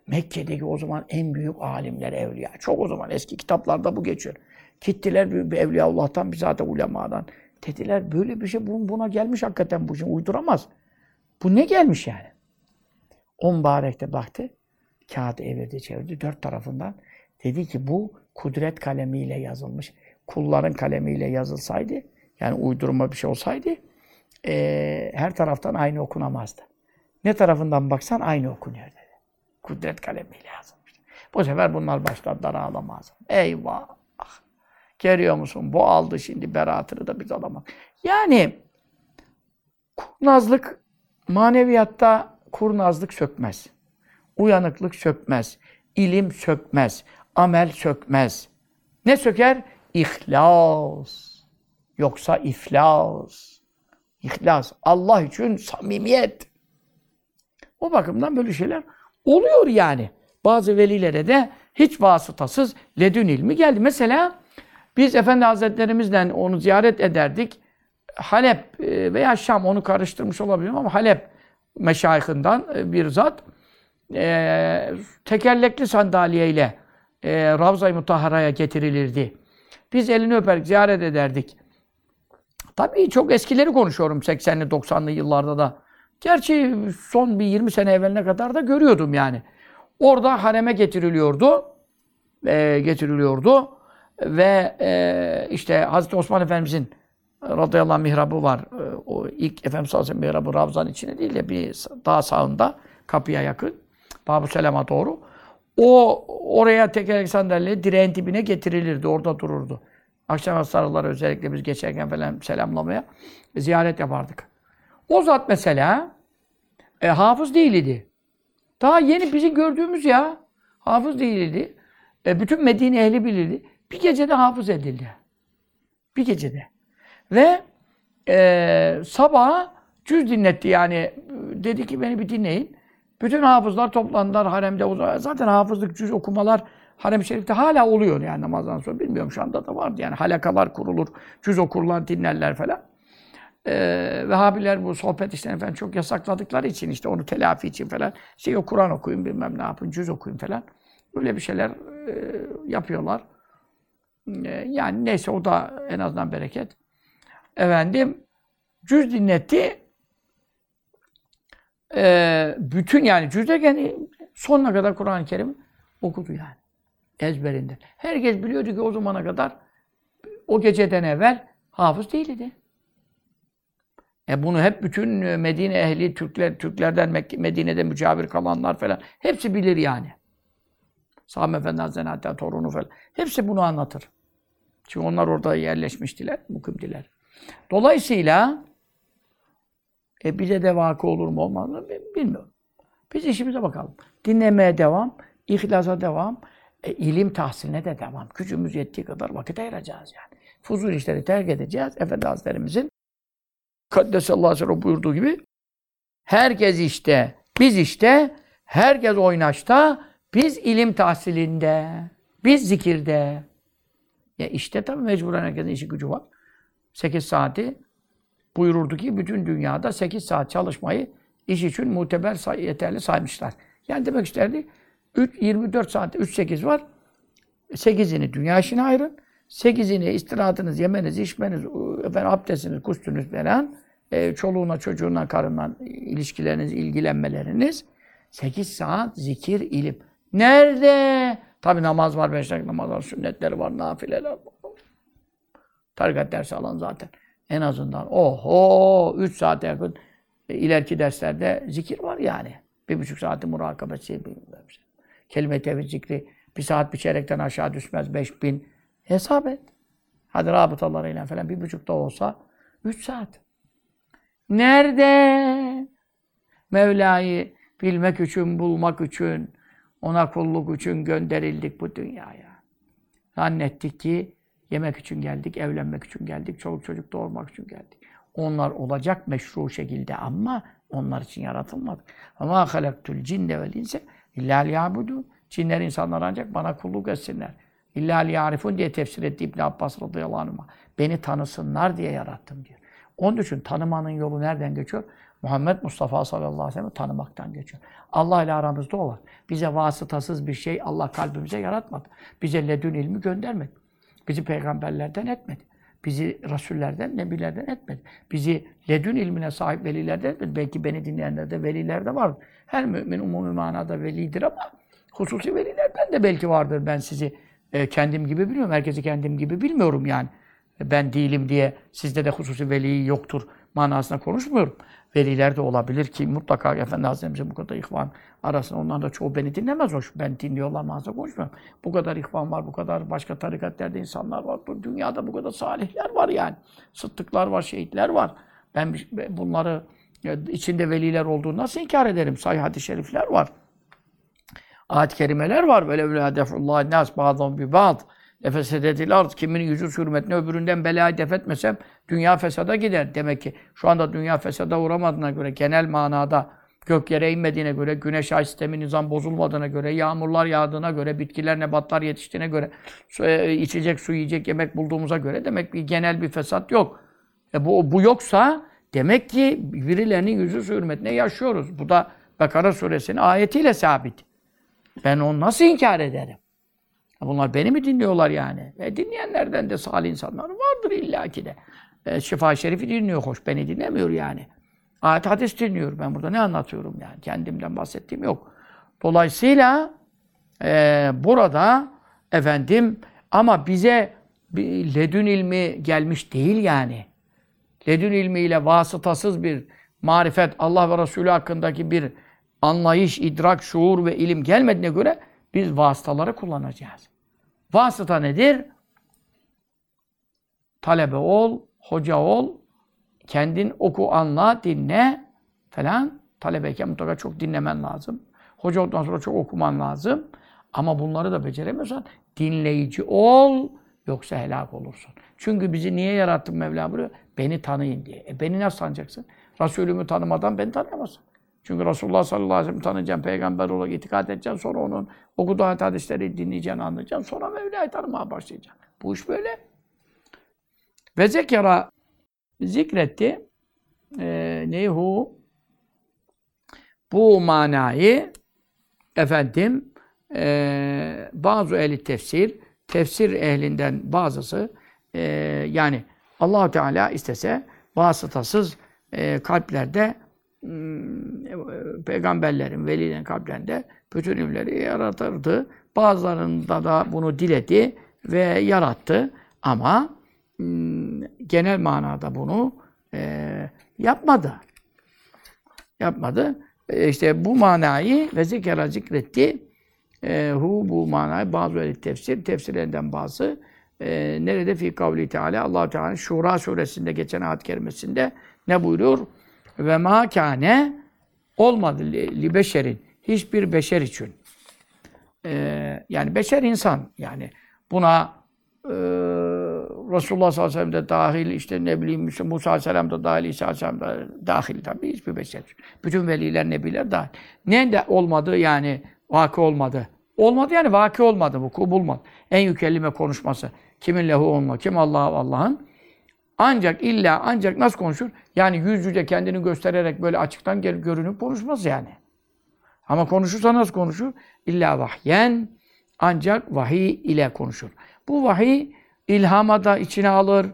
Mekke'deki o zaman en büyük alimler, evliya. Çok o zaman eski kitaplarda bu geçiyor. Gittiler bir, evliya Allah'tan, bir zaten ulemadan. Dediler böyle bir şey buna gelmiş hakikaten bu şey uyduramaz. Bu ne gelmiş yani? On mübarek de baktı. Kağıdı evirdi çevirdi dört tarafından. Dedi ki bu kudret kalemiyle yazılmış. Kulların kalemiyle yazılsaydı yani uydurma bir şey olsaydı e, her taraftan aynı okunamazdı. Ne tarafından baksan aynı okunuyor dedi. Kudret kalemiyle yazılmış. Bu sefer bunlar başladılar ağlamaz. Eyvah! Görüyor musun? Bu aldı şimdi beraatını da biz alamak. Yani kurnazlık maneviyatta kurnazlık sökmez. Uyanıklık sökmez. ilim sökmez. Amel sökmez. Ne söker? İhlas. Yoksa iflas. İhlas. Allah için samimiyet. O bakımdan böyle şeyler oluyor yani. Bazı velilere de hiç vasıtasız ledün ilmi geldi. Mesela biz Efendi Hazretlerimizle onu ziyaret ederdik. Halep e, veya Şam onu karıştırmış olabilirim ama Halep meşayihinden e, bir zat e, tekerlekli sandalyeyle e, Ravza-i Mutahhara'ya getirilirdi. Biz elini öperdik, ziyaret ederdik. Tabii çok eskileri konuşuyorum 80'li 90'lı yıllarda da. Gerçi son bir 20 sene evveline kadar da görüyordum yani. Orada hareme getiriliyordu. E, getiriliyordu. Ve e, işte Hazreti Osman Efendimizin radıyallahu anh mihrabı var. E, o ilk Efendimiz sallallahu aleyhi ve mihrabı Ravza'nın içine değil de bir daha sağında kapıya yakın. Babu Selam'a doğru. O oraya tekerlek sandalye direğin dibine getirilirdi. Orada dururdu. Akşam sarıları özellikle biz geçerken falan selamlamaya ziyaret yapardık. O zat mesela e, hafız değildi. Daha yeni bizi gördüğümüz ya. Hafız değildi. E, bütün Medine ehli bilirdi. Bir gecede hafız edildi. Bir gecede. Ve e, sabaha cüz dinletti yani. Dedi ki beni bir dinleyin. Bütün hafızlar toplandılar haremde. Zaten hafızlık cüz okumalar Harem-i Şerif'te hala oluyor yani namazdan sonra. Bilmiyorum şu anda da vardı yani. Halakalar kurulur, cüz okurlar, dinlerler falan. Ee, Vehhabiler bu sohbet işlerini falan çok yasakladıkları için işte onu telafi için falan şey o Kur'an okuyun bilmem ne yapın, cüz okuyun falan. Böyle bir şeyler e, yapıyorlar. E, yani neyse o da en azından bereket. Efendim cüz dinletti. E, bütün yani cüz derken sonuna kadar Kur'an-ı Kerim okudu yani. Ezberinde. Herkes biliyordu ki o zamana kadar o geceden evvel hafız değildi. E bunu hep bütün Medine ehli Türkler Türklerden Mekke, Medine'de mücavir kalanlar falan hepsi bilir yani. Sami Efendi Hazretleri hatta torunu falan. Hepsi bunu anlatır. Çünkü onlar orada yerleşmiştiler, mukimdiler. Dolayısıyla e bize de vakı olur mu olmaz mı bilmiyorum. Biz işimize bakalım. Dinlemeye devam, ihlasa devam, e, ilim tahsiline de devam. Gücümüz yettiği kadar vakit ayıracağız yani. Fuzul işleri terk edeceğiz. Efendi Hazretlerimizin Kaddesallahu aleyhi ve sellem buyurduğu gibi herkes işte, biz işte, herkes oynaşta, biz ilim tahsilinde, biz zikirde. Ya işte tabii mecburen herkesin işi gücü var. 8 saati buyururdu ki bütün dünyada 8 saat çalışmayı iş için muteber say yeterli saymışlar. Yani demek isterdi 3, 24 saatte 3 8 var. 8'ini dünya işine ayırın. 8'ini istirahatınız, yemeniz, içmeniz, efendim, abdestiniz, kustunuz falan, e, çoluğuna, çocuğuna, karından ilişkileriniz, ilgilenmeleriniz. 8 saat zikir, ilim. Nerede? Tabi namaz var, beş dakika namaz var, sünnetleri var, nafileler var. Tarikat dersi alan zaten. En azından oho 3 saate yakın e, ileriki derslerde zikir var yani. Bir buçuk saati murakabesi, şey. Kelime-i tevhid zikri bir saat bir çeyrekten aşağı düşmez, beş bin. Hesap et. Hadi rabıtalarıyla falan bir buçukta olsa üç saat. Nerede? Mevla'yı bilmek için, bulmak için, ona kulluk için gönderildik bu dünyaya. Zannettik ki yemek için geldik, evlenmek için geldik, çoluk çocuk doğurmak için geldik. Onlar olacak meşru şekilde ama onlar için yaratılmadık. Ama halaktul cinne vel inse illa liyabudun. Cinler insanlar ancak bana kulluk etsinler. İlla liyarifun diye tefsir etti İbn Abbas radıyallahu anh. Beni tanısınlar diye yarattım diyor. Onun için tanımanın yolu nereden geçiyor? Muhammed Mustafa sallallahu aleyhi ve sellem tanımaktan geçiyor. Allah ile aramızda olan. Bize vasıtasız bir şey Allah kalbimize yaratmadı. Bize ledün ilmi göndermedi. Bizi peygamberlerden etmedi. Bizi rasullerden, nebilerden etmedi. Bizi ledün ilmine sahip velilerden etmedi. Belki beni dinleyenler de veliler de var. Her mümin umumi manada velidir ama hususi velilerden de belki vardır. Ben sizi e, kendim gibi biliyorum. Herkesi kendim gibi bilmiyorum yani. Ben değilim diye sizde de hususi veli yoktur manasında konuşmuyorum. Veliler de olabilir ki mutlaka Efendi Hazretlerimize bu kadar ihvan arasında onların da çoğu beni dinlemez hoş. Ben dinliyorlar manasında konuşmuyorum. Bu kadar ihvan var, bu kadar başka tarikatlerde insanlar var. Bu dünyada bu kadar salihler var yani. Sıddıklar var, şehitler var. Ben bunları içinde veliler olduğunu nasıl inkar ederim? Sahih hadis-i şerifler var. Ayet-i kerimeler var. Böyle böyle hedefullah nas ba'dhum bi ba'd. Efesedetil ard. Kimin yüzü hürmetine öbüründen belayı def etmesem dünya fesada gider. Demek ki şu anda dünya fesada uğramadığına göre genel manada gök yere inmediğine göre, güneş ay sistemi nizam bozulmadığına göre, yağmurlar yağdığına göre, bitkiler, nebatlar yetiştiğine göre, su, e, içecek, su, yiyecek, yemek bulduğumuza göre demek ki genel bir fesat yok. E bu, bu yoksa demek ki birilerinin yüzü hürmetine yaşıyoruz. Bu da Bekara suresinin ayetiyle sabit. Ben onu nasıl inkar ederim? Bunlar beni mi dinliyorlar yani? E dinleyenlerden de salih insanlar vardır illaki de. E, Şifa Şerif'i dinliyor hoş, beni dinlemiyor yani. Ayet hadis dinliyor. Ben burada ne anlatıyorum yani? Kendimden bahsettiğim yok. Dolayısıyla e, burada efendim ama bize bir ledün ilmi gelmiş değil yani. Ledün ilmiyle vasıtasız bir marifet, Allah ve Resulü hakkındaki bir anlayış, idrak, şuur ve ilim gelmediğine göre biz vasıtaları kullanacağız. Vasıta nedir? Talebe ol, hoca ol, kendin oku, anla, dinle falan. Talebeyken mutlaka çok dinlemen lazım. Hoca olduktan sonra çok okuman lazım. Ama bunları da beceremiyorsan dinleyici ol, yoksa helak olursun. Çünkü bizi niye yarattın Mevla buyuruyor? Beni tanıyın diye. E beni nasıl tanıyacaksın? Resulümü tanımadan beni tanıyamazsın. Çünkü Resulullah sallallahu aleyhi ve sellem tanıyacaksın, peygamber olarak itikad edeceksin, sonra onun okuduğu hadisleri dinleyeceksin, anlayacaksın, sonra Mevla'yı tanımaya başlayacaksın. Bu iş böyle. Ve zekera zikretti. E, neyhu? Bu manayı efendim e, bazı ehli tefsir, tefsir ehlinden bazısı e, yani allah Teala istese vasıtasız e, kalplerde peygamberlerin, velilerin kalplerinde bütün ilimleri yaratırdı. Bazılarında da bunu diledi ve yarattı. Ama genel manada bunu e, yapmadı. Yapmadı. E, işte bu manayı ve zikra zikretti. E, hu bu manayı bazı öyle tefsir, tefsirlerinden bazı e, nerede fi kavli teala Allah Teala Şura suresinde geçen ayet kerimesinde ne buyuruyor? Ve ma kâne olmadı li, li beşerin hiçbir beşer için. E, yani beşer insan yani buna e, Resulullah sallallahu aleyhi ve sellem de dahil, işte ne bileyim işte Musa aleyhisselam da dahil, İsa aleyhisselam da dahil tabii hiçbir beşer. Bütün veliler, nebiler dahil. Ne de olmadı yani vakı olmadı. Olmadı yani vakı olmadı bu, bulmadı. En yükellime konuşması. Kimin lehu olma, kim Allah Allah'ın. Ancak illa ancak nasıl konuşur? Yani yüz yüze kendini göstererek böyle açıktan görünüp konuşmaz yani. Ama konuşursa nasıl konuşur? İlla vahyen ancak vahiy ile konuşur. Bu vahiy ilhama da içine alır,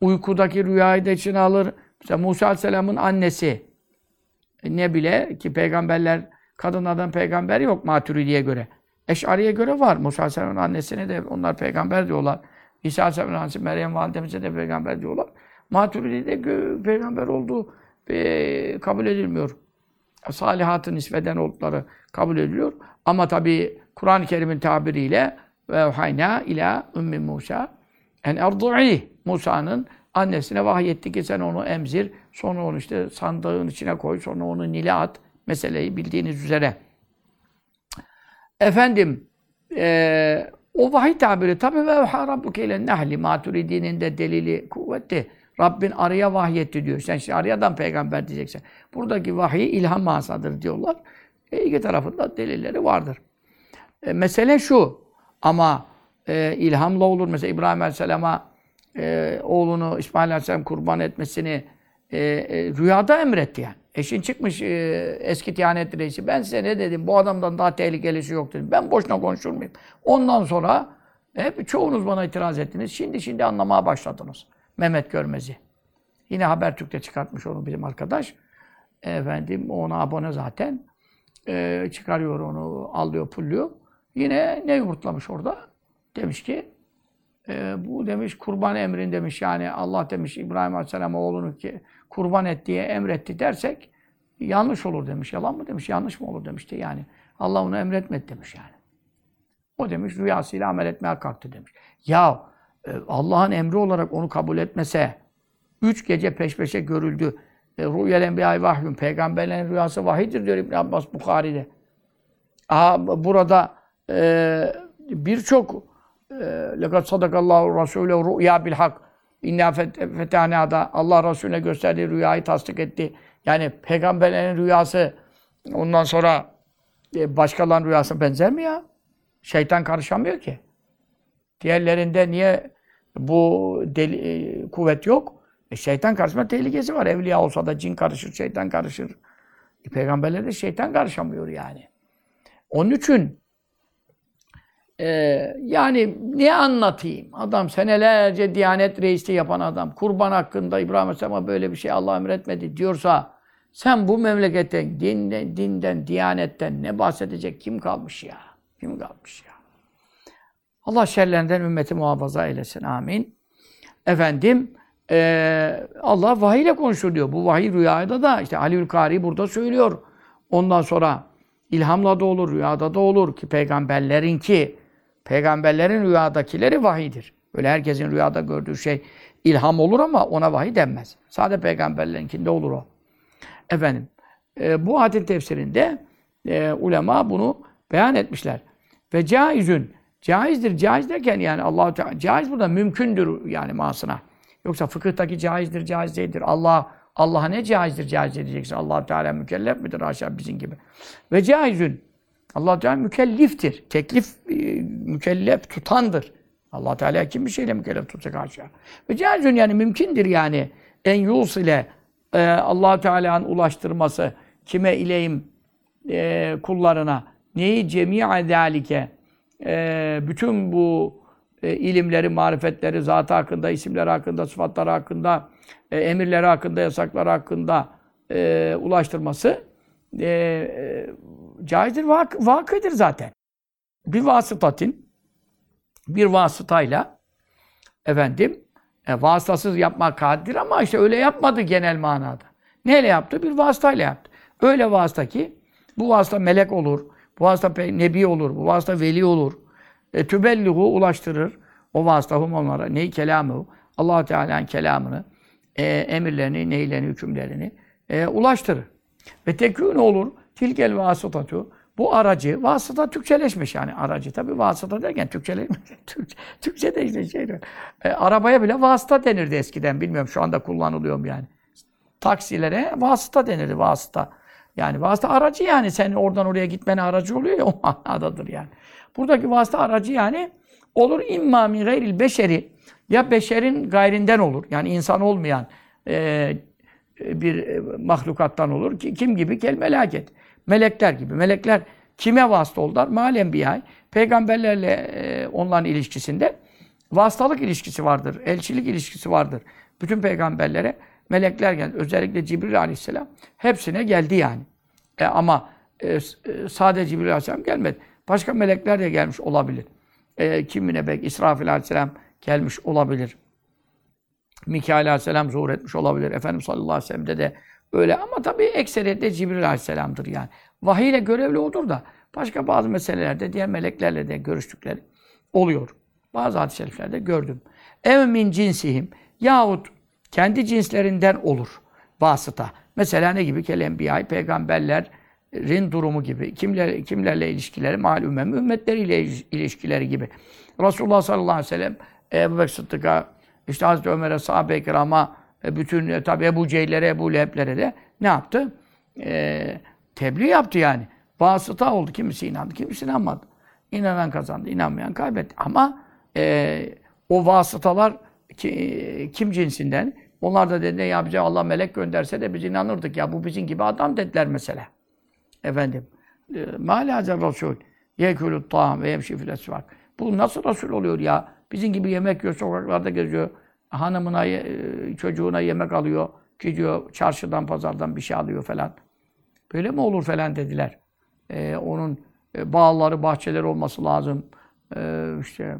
uykudaki rüyayı da içine alır. Mesela Musa Aleyhisselam'ın annesi e, ne bile ki peygamberler kadınlardan peygamber yok Maturidi'ye göre. Eş'ariye göre var. Musa Aleyhisselam'ın annesine de onlar peygamber diyorlar. İsa Aleyhisselam'ın annesi Meryem validemize de peygamber diyorlar. Maturidi'de peygamber olduğu e, kabul edilmiyor. Salihatın nispeden oldukları kabul ediliyor. Ama tabi Kur'an-ı Kerim'in tabiriyle ve hayna ila ümmi Musa en erdu'i Musa'nın annesine vahyetti ki sen onu emzir, sonra onu işte sandığın içine koy, sonra onu nile at. Meseleyi bildiğiniz üzere. Efendim, e, o vahiy tabiri tabi ve evha rabbuke ile nehli maturidinin de delili kuvvetli. Rabbin arıya vahyetti diyor. Sen şimdi arıyadan peygamber diyeceksin. Buradaki vahiy ilham masadır diyorlar. E, iki tarafında delilleri vardır. E, mesele şu. Ama e, ilhamla olur. Mesela İbrahim Aleyhisselam'a e, oğlunu İsmail Aleyhisselam kurban etmesini e, e, rüyada emretti yani. Eşin çıkmış e, eski Diyanet Reisi. Ben size ne dedim? Bu adamdan daha tehlikelisi yok dedim. Ben boşuna konuşur muyum? Ondan sonra hep çoğunuz bana itiraz ettiniz. Şimdi şimdi anlamaya başladınız. Mehmet Görmez'i. Yine Habertürk'te çıkartmış onu bizim arkadaş. Efendim ona abone zaten. E, çıkarıyor onu, alıyor, pulluyor. Yine ne yumurtlamış orada? Demiş ki e, bu demiş kurban emrin demiş yani Allah demiş İbrahim Aleyhisselam oğlunu ki kurban et diye emretti dersek yanlış olur demiş. Yalan mı demiş? Yanlış mı olur demişti yani. Allah onu emretmedi demiş yani. O demiş rüyasıyla amel etmeye kalktı demiş. Ya e, Allah'ın emri olarak onu kabul etmese üç gece peş peşe görüldü. E, Rüyel enbiyayı vahyun. Peygamberlerin rüyası vahidir diyor İbn Abbas Bukhari'de. Aha, burada e, birçok لَقَدْ صَدَقَ اللّٰهُ رَسُولَهُ رُؤْيَا بِالْحَقِّ İnna fetânâda Allah Resulüne gösterdiği rüyayı tasdik etti. Yani peygamberlerin rüyası ondan sonra e, başkalarının rüyasına benzer mi ya? Şeytan karışamıyor ki. Diğerlerinde niye bu deli, e, kuvvet yok? E, şeytan karışma tehlikesi var. Evliya olsa da cin karışır, şeytan karışır. E, peygamberlerde şeytan karışamıyor yani. Onun için e, yani ne anlatayım? Adam senelerce Diyanet reisliği yapan adam, kurban hakkında İbrahim Aleyhisselam'a böyle bir şey Allah emretmedi diyorsa sen bu memleketten, dinden, dinden, diyanetten ne bahsedecek kim kalmış ya? Kim kalmış ya? Allah şerlerinden ümmeti muhafaza eylesin. Amin. Efendim, e, Allah vahiy ile konuşur diyor. Bu vahiy rüyada da işte Aliül Kari burada söylüyor. Ondan sonra ilhamla da olur, rüyada da olur ki peygamberlerin ki peygamberlerin rüyadakileri vahidir. Öyle herkesin rüyada gördüğü şey ilham olur ama ona vahiy denmez. Sadece peygamberlerinkinde olur o. Efendim, e, bu hadis tefsirinde e, ulema bunu beyan etmişler. Ve caizün, caizdir, caiz derken yani allah Teala, caiz burada mümkündür yani masına. Yoksa fıkıhtaki caizdir, caiz değildir. Allah Allah'a ne caizdir, caiz diyeceksin. allah Teala mükellef midir? Aşağı bizim gibi. Ve caizün, allah Teala mükelliftir. Teklif, e, mükellef tutandır. allah Teala kim bir şeyle mükellef tutacak aşağı. Ve caizün yani mümkündür yani. En yus ile e, allah Teala'nın ulaştırması kime ileyim e, kullarına neyi cemi'a zalike e, bütün bu e, ilimleri, marifetleri, zatı hakkında, isimleri hakkında, sıfatları hakkında, e, emirleri hakkında, yasakları hakkında e, ulaştırması e, e, caizdir, vak vakıdır zaten. Bir vasıtatin, bir vasıtayla efendim, e, vasıtasız yapmak kadir ama işte öyle yapmadı genel manada. Neyle yaptı? Bir vasıtayla yaptı. Öyle vasıta ki, bu vasıta melek olur, bu vasıta nebi olur, bu vasıta veli olur. E, tübellihu ulaştırır. O vasıtahum onlara. Neyi kelamı? allah Teala'nın kelamını, e, emirlerini, neylerini, hükümlerini e, ulaştırır. Ve tekûn olur. Tilkel vasıtatu. Bu aracı, vasıta Türkçeleşmiş yani aracı. Tabi vasıta derken Türkçeleşmiş. (laughs) Türkçe, Türkçe'de işte şey e, arabaya bile vasıta denirdi eskiden. Bilmiyorum şu anda kullanılıyor mu yani. Taksilere vasıta denirdi, vasıta. Yani vasıta aracı yani. Senin oradan oraya gitmene aracı oluyor ya o (laughs) manadadır yani. Buradaki vasıta aracı yani olur imma min gayril beşeri ya beşerin gayrinden olur. Yani insan olmayan e, bir e, mahlukattan olur. Ki, kim gibi? Kel melaket. Melekler gibi. Melekler kime vasıta oldular? Mal enbiya. Peygamberlerle e, onların ilişkisinde vasıtalık ilişkisi vardır. Elçilik ilişkisi vardır. Bütün peygamberlere melekler geldi. Özellikle Cibril aleyhisselam hepsine geldi yani. E, ama e, e sadece Cibril aleyhisselam gelmedi. Başka melekler de gelmiş olabilir. E, kimine belki İsrafil aleyhisselam gelmiş olabilir. Mikail aleyhisselam zuhur etmiş olabilir. Efendimiz sallallahu aleyhi ve sellem'de de öyle. Ama tabii ekseriyette Cibril aleyhisselamdır yani. Vahiy ile görevli olur da başka bazı meselelerde diğer meleklerle de görüştükleri oluyor. Bazı hadis-i şeriflerde gördüm. Ev min cinsihim yahut kendi cinslerinden olur vasıta. Mesela ne gibi? Kelembiyay, peygamberlerin durumu gibi. Kimler, kimlerle ilişkileri? Malum ümmetleriyle ilişkileri gibi. Resulullah sallallahu aleyhi ve sellem Ebu Bekir Sıddık'a, işte Hazreti Ömer'e, sahabe-i kirama, bütün e, tabi Ebu Cehillere, Ebu Leheb'lere de ne yaptı? E, tebliğ yaptı yani. Vasıta oldu. Kimisi inandı, kimisi inanmadı. İnanan kazandı, inanmayan kaybetti. Ama e, o vasıtalar ki, kim cinsinden? Onlar da dediler ya bize Allah melek gönderse de biz inanırdık ya bu bizim gibi adam dediler mesela. Efendim. Mâlâze Resul yekûlü ta'am ve yemşi fil. Bu nasıl Resul oluyor ya? Bizim gibi yemek yiyor, sokaklarda geziyor. Hanımına, e, çocuğuna yemek alıyor. Gidiyor çarşıdan, pazardan bir şey alıyor falan. Böyle mi olur falan dediler. Ee, onun e, bağları, bahçeleri olması lazım. Ee, işte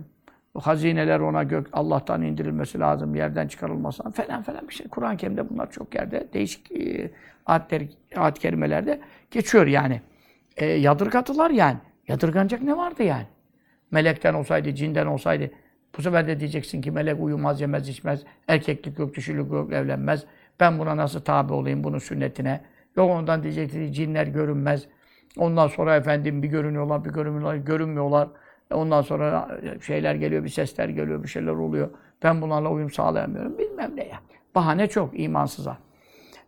hazineler ona gök Allah'tan indirilmesi lazım, yerden çıkarılması lazım falan falan bir şey. Kur'an-ı Kerim'de bunlar çok yerde değişik e, ayetler, ayet kerimelerde geçiyor yani. E, yadırgatılar yani. Yadırganacak ne vardı yani? Melekten olsaydı, cinden olsaydı bu sefer de diyeceksin ki melek uyumaz, yemez, içmez, erkeklik yok, dişilik yok, evlenmez. Ben buna nasıl tabi olayım bunun sünnetine? Yok ondan diyeceksin cinler görünmez. Ondan sonra efendim bir görünüyorlar, bir görünmüyorlar, görünmüyorlar. Ondan sonra şeyler geliyor, bir sesler geliyor, bir şeyler oluyor. Ben bunlarla uyum sağlayamıyorum. Bilmem ne ya. Bahane çok imansıza.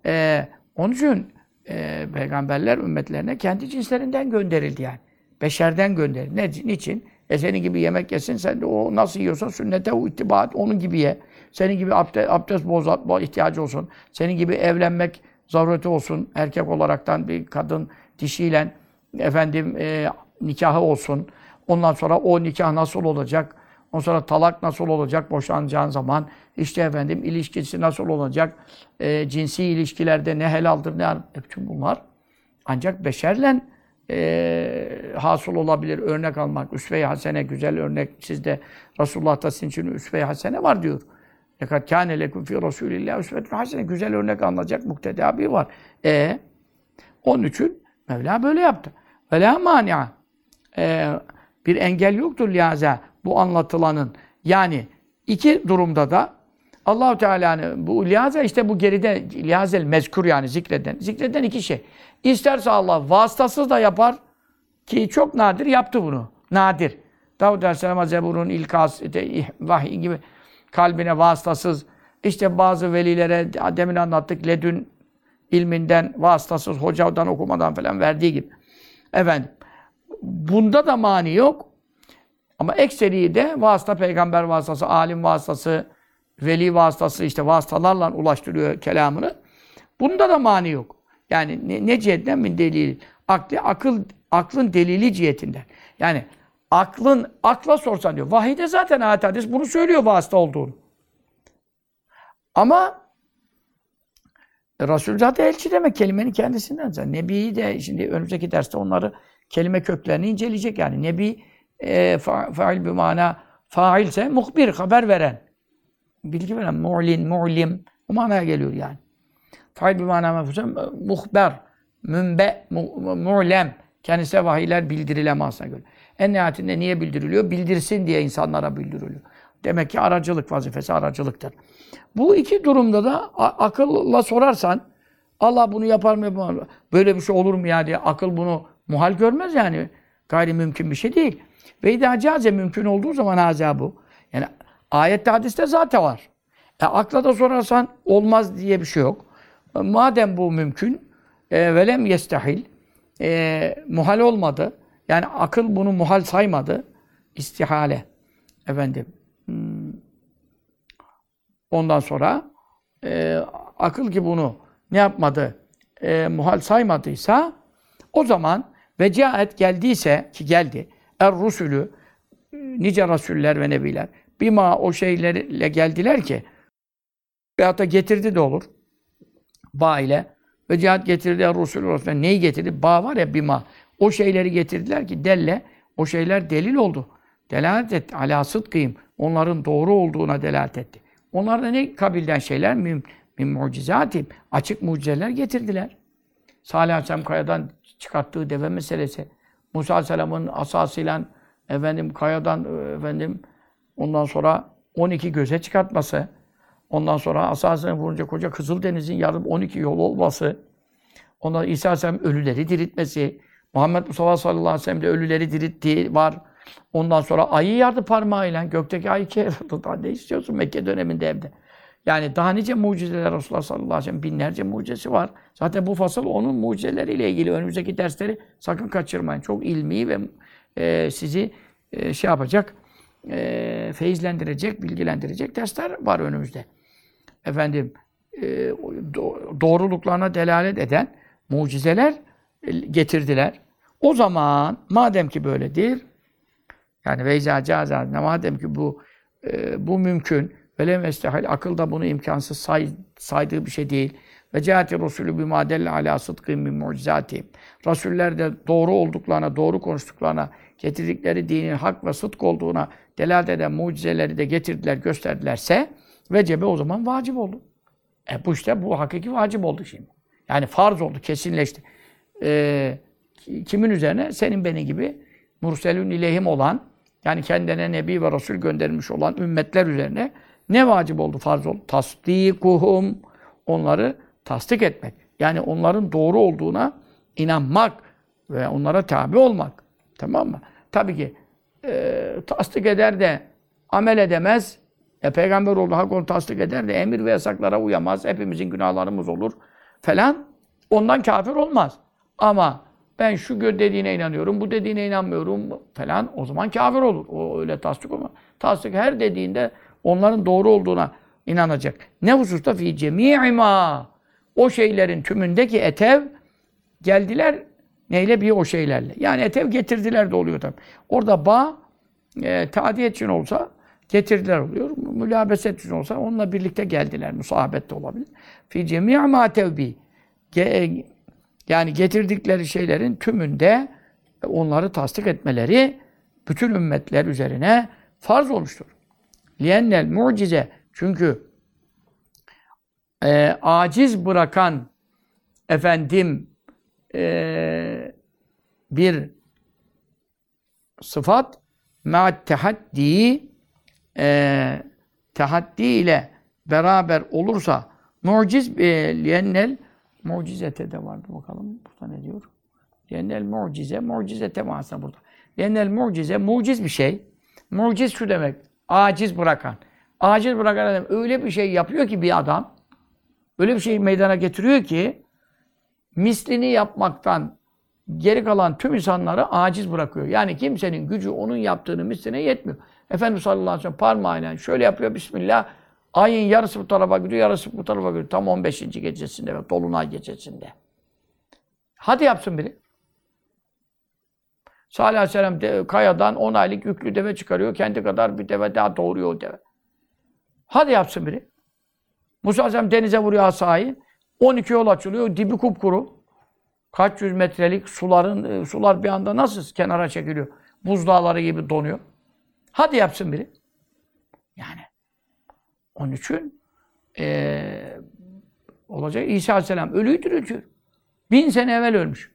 Ee, onun için e, peygamberler ümmetlerine kendi cinslerinden gönderildi yani. Beşerden gönderildi. Ne, niçin? E senin gibi yemek yesin, sen de o nasıl yiyorsan sünnete o ittibaat onun gibi ye. Senin gibi abdest, abdest boza, ihtiyacı olsun. Senin gibi evlenmek zarureti olsun. Erkek olaraktan bir kadın dişiyle efendim e, nikahı olsun. Ondan sonra o nikah nasıl olacak? Ondan sonra talak nasıl olacak boşanacağın zaman? İşte efendim ilişkisi nasıl olacak? E, cinsi ilişkilerde ne helaldir ne haram? E, bütün bunlar ancak beşerle e, hasıl olabilir. Örnek almak. Üsve-i hasene güzel örnek. Sizde Resulullah'ta sizin için üsve-i hasene var diyor. Fakat kâne lekum fî Rasûlillâh üsvetun hasene. Güzel örnek alınacak mukteda var. E onun için Mevla böyle yaptı. Ve lâ mâni'a. E, bir engel yoktur liyaza bu anlatılanın. Yani iki durumda da Allahu Teala'nın bu liyaza işte bu geride liyazel mezkur yani zikreden. Zikreden iki şey. İsterse Allah vasıtasız da yapar ki çok nadir yaptı bunu. Nadir. Davud Aleyhisselam'a Zebur'un ilkas, vahiy gibi kalbine vasıtasız işte bazı velilere demin anlattık ledün ilminden vasıtasız hocadan okumadan falan verdiği gibi. Efendim bunda da mani yok. Ama ekseri de vasıta peygamber vasıtası, alim vasıtası, veli vasıtası işte vasıtalarla ulaştırıyor kelamını. Bunda da mani yok. Yani ne, ne cihetten min delil? Akli, akıl, aklın delili cihetinden. Yani aklın, akla sorsan diyor. Vahide zaten ayet hadis bunu söylüyor vasıta olduğunu. Ama Resul zaten elçi demek kelimenin kendisinden. Zaten. Nebi de şimdi önümüzdeki derste onları kelime köklerini inceleyecek yani. Nebi e, fa, fail bir mana failse muhbir, haber veren. Bilgi veren, mu'lin, mu'lim. O manaya geliyor yani. Bir mana mefhusem muhber, münbe, mu, mu'lem. Kendisine vahiyler bildirilemezse göre. En nihayetinde niye bildiriliyor? Bildirsin diye insanlara bildiriliyor. Demek ki aracılık vazifesi aracılıktır. Bu iki durumda da akılla sorarsan Allah bunu yapar mı yapar mı? Böyle bir şey olur mu ya diye akıl bunu muhal görmez yani. Gayri mümkün bir şey değil. Ve idâ caze mümkün olduğu zaman haza bu. Yani ayette hadiste zaten var. E, akla da sorarsan olmaz diye bir şey yok. Madem bu mümkün e, velem yestahil e, muhal olmadı. Yani akıl bunu muhal saymadı. İstihale. Efendim. Hmm. Ondan sonra e, akıl ki bunu ne yapmadı? E, muhal saymadıysa o zaman ve cihaet geldiyse ki geldi er rusulü nice rasuller ve nebiler bima o şeylerle geldiler ki veyahut da getirdi de olur. Ba ile ve cihat getirdi rusulü rasuller. Neyi getirdi? Ba var ya bima. O şeyleri getirdiler ki delle o şeyler delil oldu. Delalet etti. Ala sıdkıyım. Onların doğru olduğuna delalet etti. Onlar da ne kabilden şeyler? Min, min mucizatim. Açık mucizeler getirdiler. Salih Aleyhisselam kayadan çıkarttığı deve meselesi. Musa Aleyhisselam'ın asasıyla efendim kayadan efendim ondan sonra 12 göze çıkartması. Ondan sonra asasını vurunca koca Kızıldeniz'in yarım 12 yol olması. Ondan İsa Aleyhisselam ölüleri diriltmesi. Muhammed Mustafa sallallahu aleyhi ve sellem de ölüleri dirilttiği var. Ondan sonra ayı yardı parmağıyla. Gökteki ayı ki ne istiyorsun Mekke döneminde evde. Yani daha nice mucizeler Resulullah sallallahu aleyhi ve sellem binlerce mucizesi var. Zaten bu fasıl onun mucizeleriyle ilgili önümüzdeki dersleri sakın kaçırmayın. Çok ilmi ve e, sizi e, şey yapacak, e, feyizlendirecek, bilgilendirecek dersler var önümüzde. Efendim, e, doğruluklarına delalet eden mucizeler e, getirdiler. O zaman madem ki böyledir, yani veyza cazaz, madem ki bu e, bu mümkün, velem estehal, akılda bunu imkansız say, saydığı bir şey değil. Ve cehati Resulü bir madelle ala sıdkın min mucizatihim. Resuller de doğru olduklarına, doğru konuştuklarına, getirdikleri dinin hak ve sıdk olduğuna delalet eden mucizeleri de getirdiler, gösterdilerse vecebe o zaman vacip oldu. E bu işte bu hakiki vacip oldu şimdi. Yani farz oldu, kesinleşti. E, kimin üzerine? Senin benim gibi murselün ilehim olan, yani kendine nebi ve resul göndermiş olan ümmetler üzerine ne vacip oldu, farz oldu? Tasdikuhum, onları tasdik etmek. Yani onların doğru olduğuna inanmak ve onlara tabi olmak. Tamam mı? Tabii ki e, tasdik eder de amel edemez. E, peygamber oldu, hak onu tasdik eder de emir ve yasaklara uyamaz. Hepimizin günahlarımız olur falan. Ondan kafir olmaz. Ama ben şu dediğine inanıyorum, bu dediğine inanmıyorum falan o zaman kafir olur. O öyle tasdik olmaz. Tasdik her dediğinde onların doğru olduğuna inanacak. Ne hususta fi cemi'i ma o şeylerin tümündeki etev geldiler neyle bir o şeylerle. Yani etev getirdiler de oluyor tabi. Orada ba e, için olsa getirdiler oluyor. Mülabeset için olsa onunla birlikte geldiler. Musabet de olabilir. Fi cemi'i ma tevbi. Ge- yani getirdikleri şeylerin tümünde onları tasdik etmeleri bütün ümmetler üzerine farz olmuştur. Liyennel mucize çünkü e, aciz bırakan efendim e, bir sıfat ma'at tehaddi e, tehaddi ile beraber olursa muciz e, liyennel mucizete de vardı bakalım burada ne diyor? Liyennel mucize mucizete manasında burada. Liyennel mucize muciz bir şey. Muciz şu demek. Aciz bırakan. Aciz bırakan adam öyle bir şey yapıyor ki bir adam öyle bir şey meydana getiriyor ki mislini yapmaktan geri kalan tüm insanları aciz bırakıyor. Yani kimsenin gücü onun yaptığını misline yetmiyor. Efendimiz sallallahu aleyhi ve sellem parmağıyla şöyle yapıyor Bismillah. Ayın yarısı bu tarafa gidiyor, yarısı bu tarafa gidiyor. Tam 15. gecesinde ve Dolunay gecesinde. Hadi yapsın biri. Salih aleyhisselam de, kayadan 10 aylık yüklü deve çıkarıyor. Kendi kadar bir deve daha doğuruyor o deve. Hadi yapsın biri. Musa aleyhisselam denize vuruyor asayı. 12 yol açılıyor. Dibi kupkuru. Kaç yüz metrelik suların e, sular bir anda nasıl kenara çekiliyor? Buzdağları gibi donuyor. Hadi yapsın biri. Yani onun için eee olacak İsa Aleyhisselam ölüyü diriltiyor. Bin sene evvel ölmüş.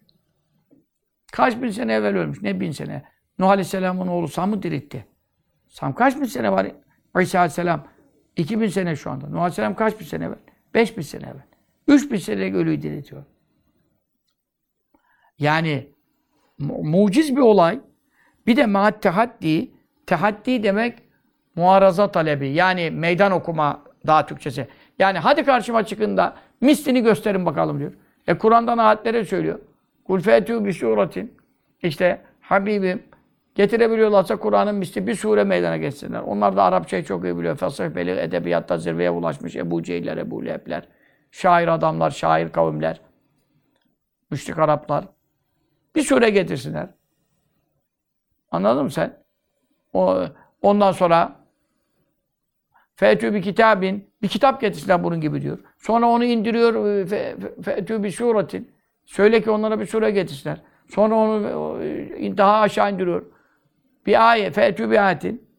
Kaç bin sene evvel ölmüş? Ne bin sene? Nuh Aleyhisselam'ın oğlu Sam'ı diritti. Sam kaç bin sene var? İsa Aleyhisselam 2000 sene şu anda. Nuh Aleyhisselam kaç bin sene evvel? 5000 sene evvel. 3000 senelik ölüyü diriltiyor. Yani mu- muciz bir olay. Bir de maat tehaddi. Tehaddi demek muaraza talebi. Yani meydan okuma daha Türkçesi. Yani hadi karşıma çıkın da mislini gösterin bakalım diyor. E Kur'an'dan ayetlere söylüyor. Kul fetû bi suratin. İşte Habibim getirebiliyorlarsa Kur'an'ın misli bir sure meydana geçsinler. Onlar da Arapçayı çok iyi biliyor. Fasih beli edebiyatta zirveye ulaşmış Ebu Cehiller, Ebu Leheb'ler. Şair adamlar, şair kavimler. Müşrik Araplar. Bir sure getirsinler. Anladın mı sen? Ondan sonra Fetü bir kitabin bir kitap getirsinler bunun gibi diyor. Sonra onu indiriyor fe- fe- Fetü bir suretin. Söyle ki onlara bir sure getirsinler. Sonra onu daha aşağı indiriyor. Bir ayet, fetü bir ayetin.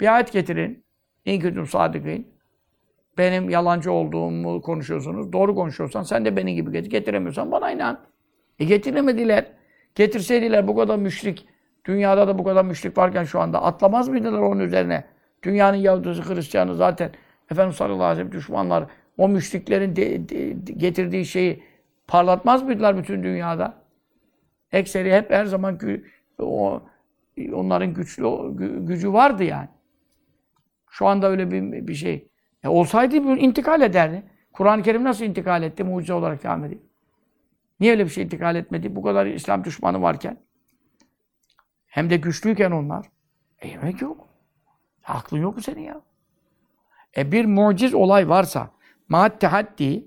Bir ayet getirin. İn kütüm sadıkîn. Benim yalancı olduğumu konuşuyorsunuz. Doğru konuşuyorsan sen de benim gibi getir. Getiremiyorsan bana inan. E getiremediler. Getirseydiler bu kadar müşrik, dünyada da bu kadar müşrik varken şu anda atlamaz mıydılar onun üzerine? Dünyanın Yahudisi, Hristiyanı zaten Efendimiz sallallahu aleyhi ve sellem düşmanlar o müşriklerin de- de- getirdiği şeyi parlatmaz mıydılar bütün dünyada? Ekseri hep her zaman o onların güçlü gü- gücü vardı yani. Şu anda öyle bir, bir şey. E olsaydı intikal ederdi. Kur'an-ı Kerim nasıl intikal etti? Mucize olarak devam. Niye öyle bir şey intikal etmedi? Bu kadar İslam düşmanı varken. Hem de güçlüyken onlar. E yemek yok. Aklın yok mu senin ya? E bir muciz olay varsa, maat tehaddi,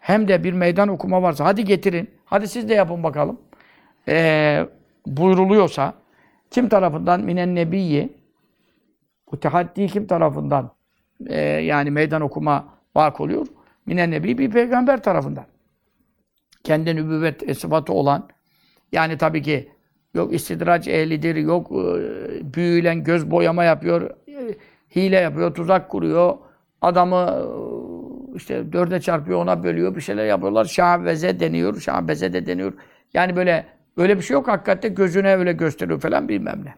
hem de bir meydan okuma varsa, hadi getirin, hadi siz de yapın bakalım. E, buyruluyorsa, kim tarafından? Minen nebiyyi. Bu tehaddi kim tarafından? E, yani meydan okuma vak oluyor. Minen nebi bir peygamber tarafından. Kendi nübüvvet e, sıfatı olan, yani tabii ki yok istidraç ehlidir, yok e, büyüyle göz boyama yapıyor, e, hile yapıyor, tuzak kuruyor, adamı e, işte dörde çarpıyor, ona bölüyor, bir şeyler yapıyorlar. Şahbeze deniyor, şahbeze de deniyor. Yani böyle öyle bir şey yok hakikaten gözüne öyle gösteriyor falan bilmem ne.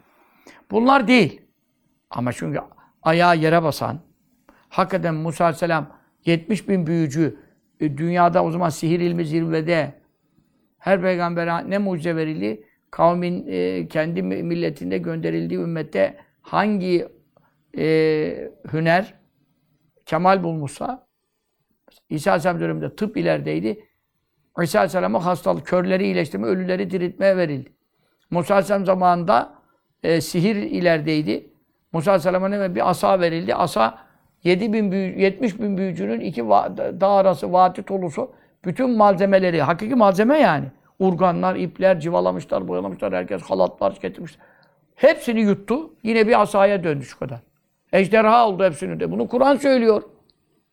Bunlar değil. Ama çünkü ayağı yere basan, hakikaten Musa Aleyhisselam 70 bin büyücü, dünyada o zaman sihir ilmi zirvede, her peygambere ne mucize verildi? Kavmin e, kendi milletinde gönderildiği ümmette hangi e, hüner kemal bulmuşsa İsa Aleyhisselam döneminde tıp ilerideydi. İsa Aleyhisselam'a hastalık, körleri iyileştirme, ölüleri diriltmeye verildi. Musa Aleyhisselam zamanında e, sihir ilerideydi. Musa Aleyhisselam'a bir asa verildi. Asa 7 bin büyü, 70 bin büyücünün iki va dağ arası, vadi tolusu bütün malzemeleri, hakiki malzeme yani. Urganlar, ipler, civalamışlar, boyalamışlar, herkes halatlar getirmişler. Hepsini yuttu. Yine bir asaya döndü şu kadar. Ejderha oldu hepsinin de. Bunu Kur'an söylüyor.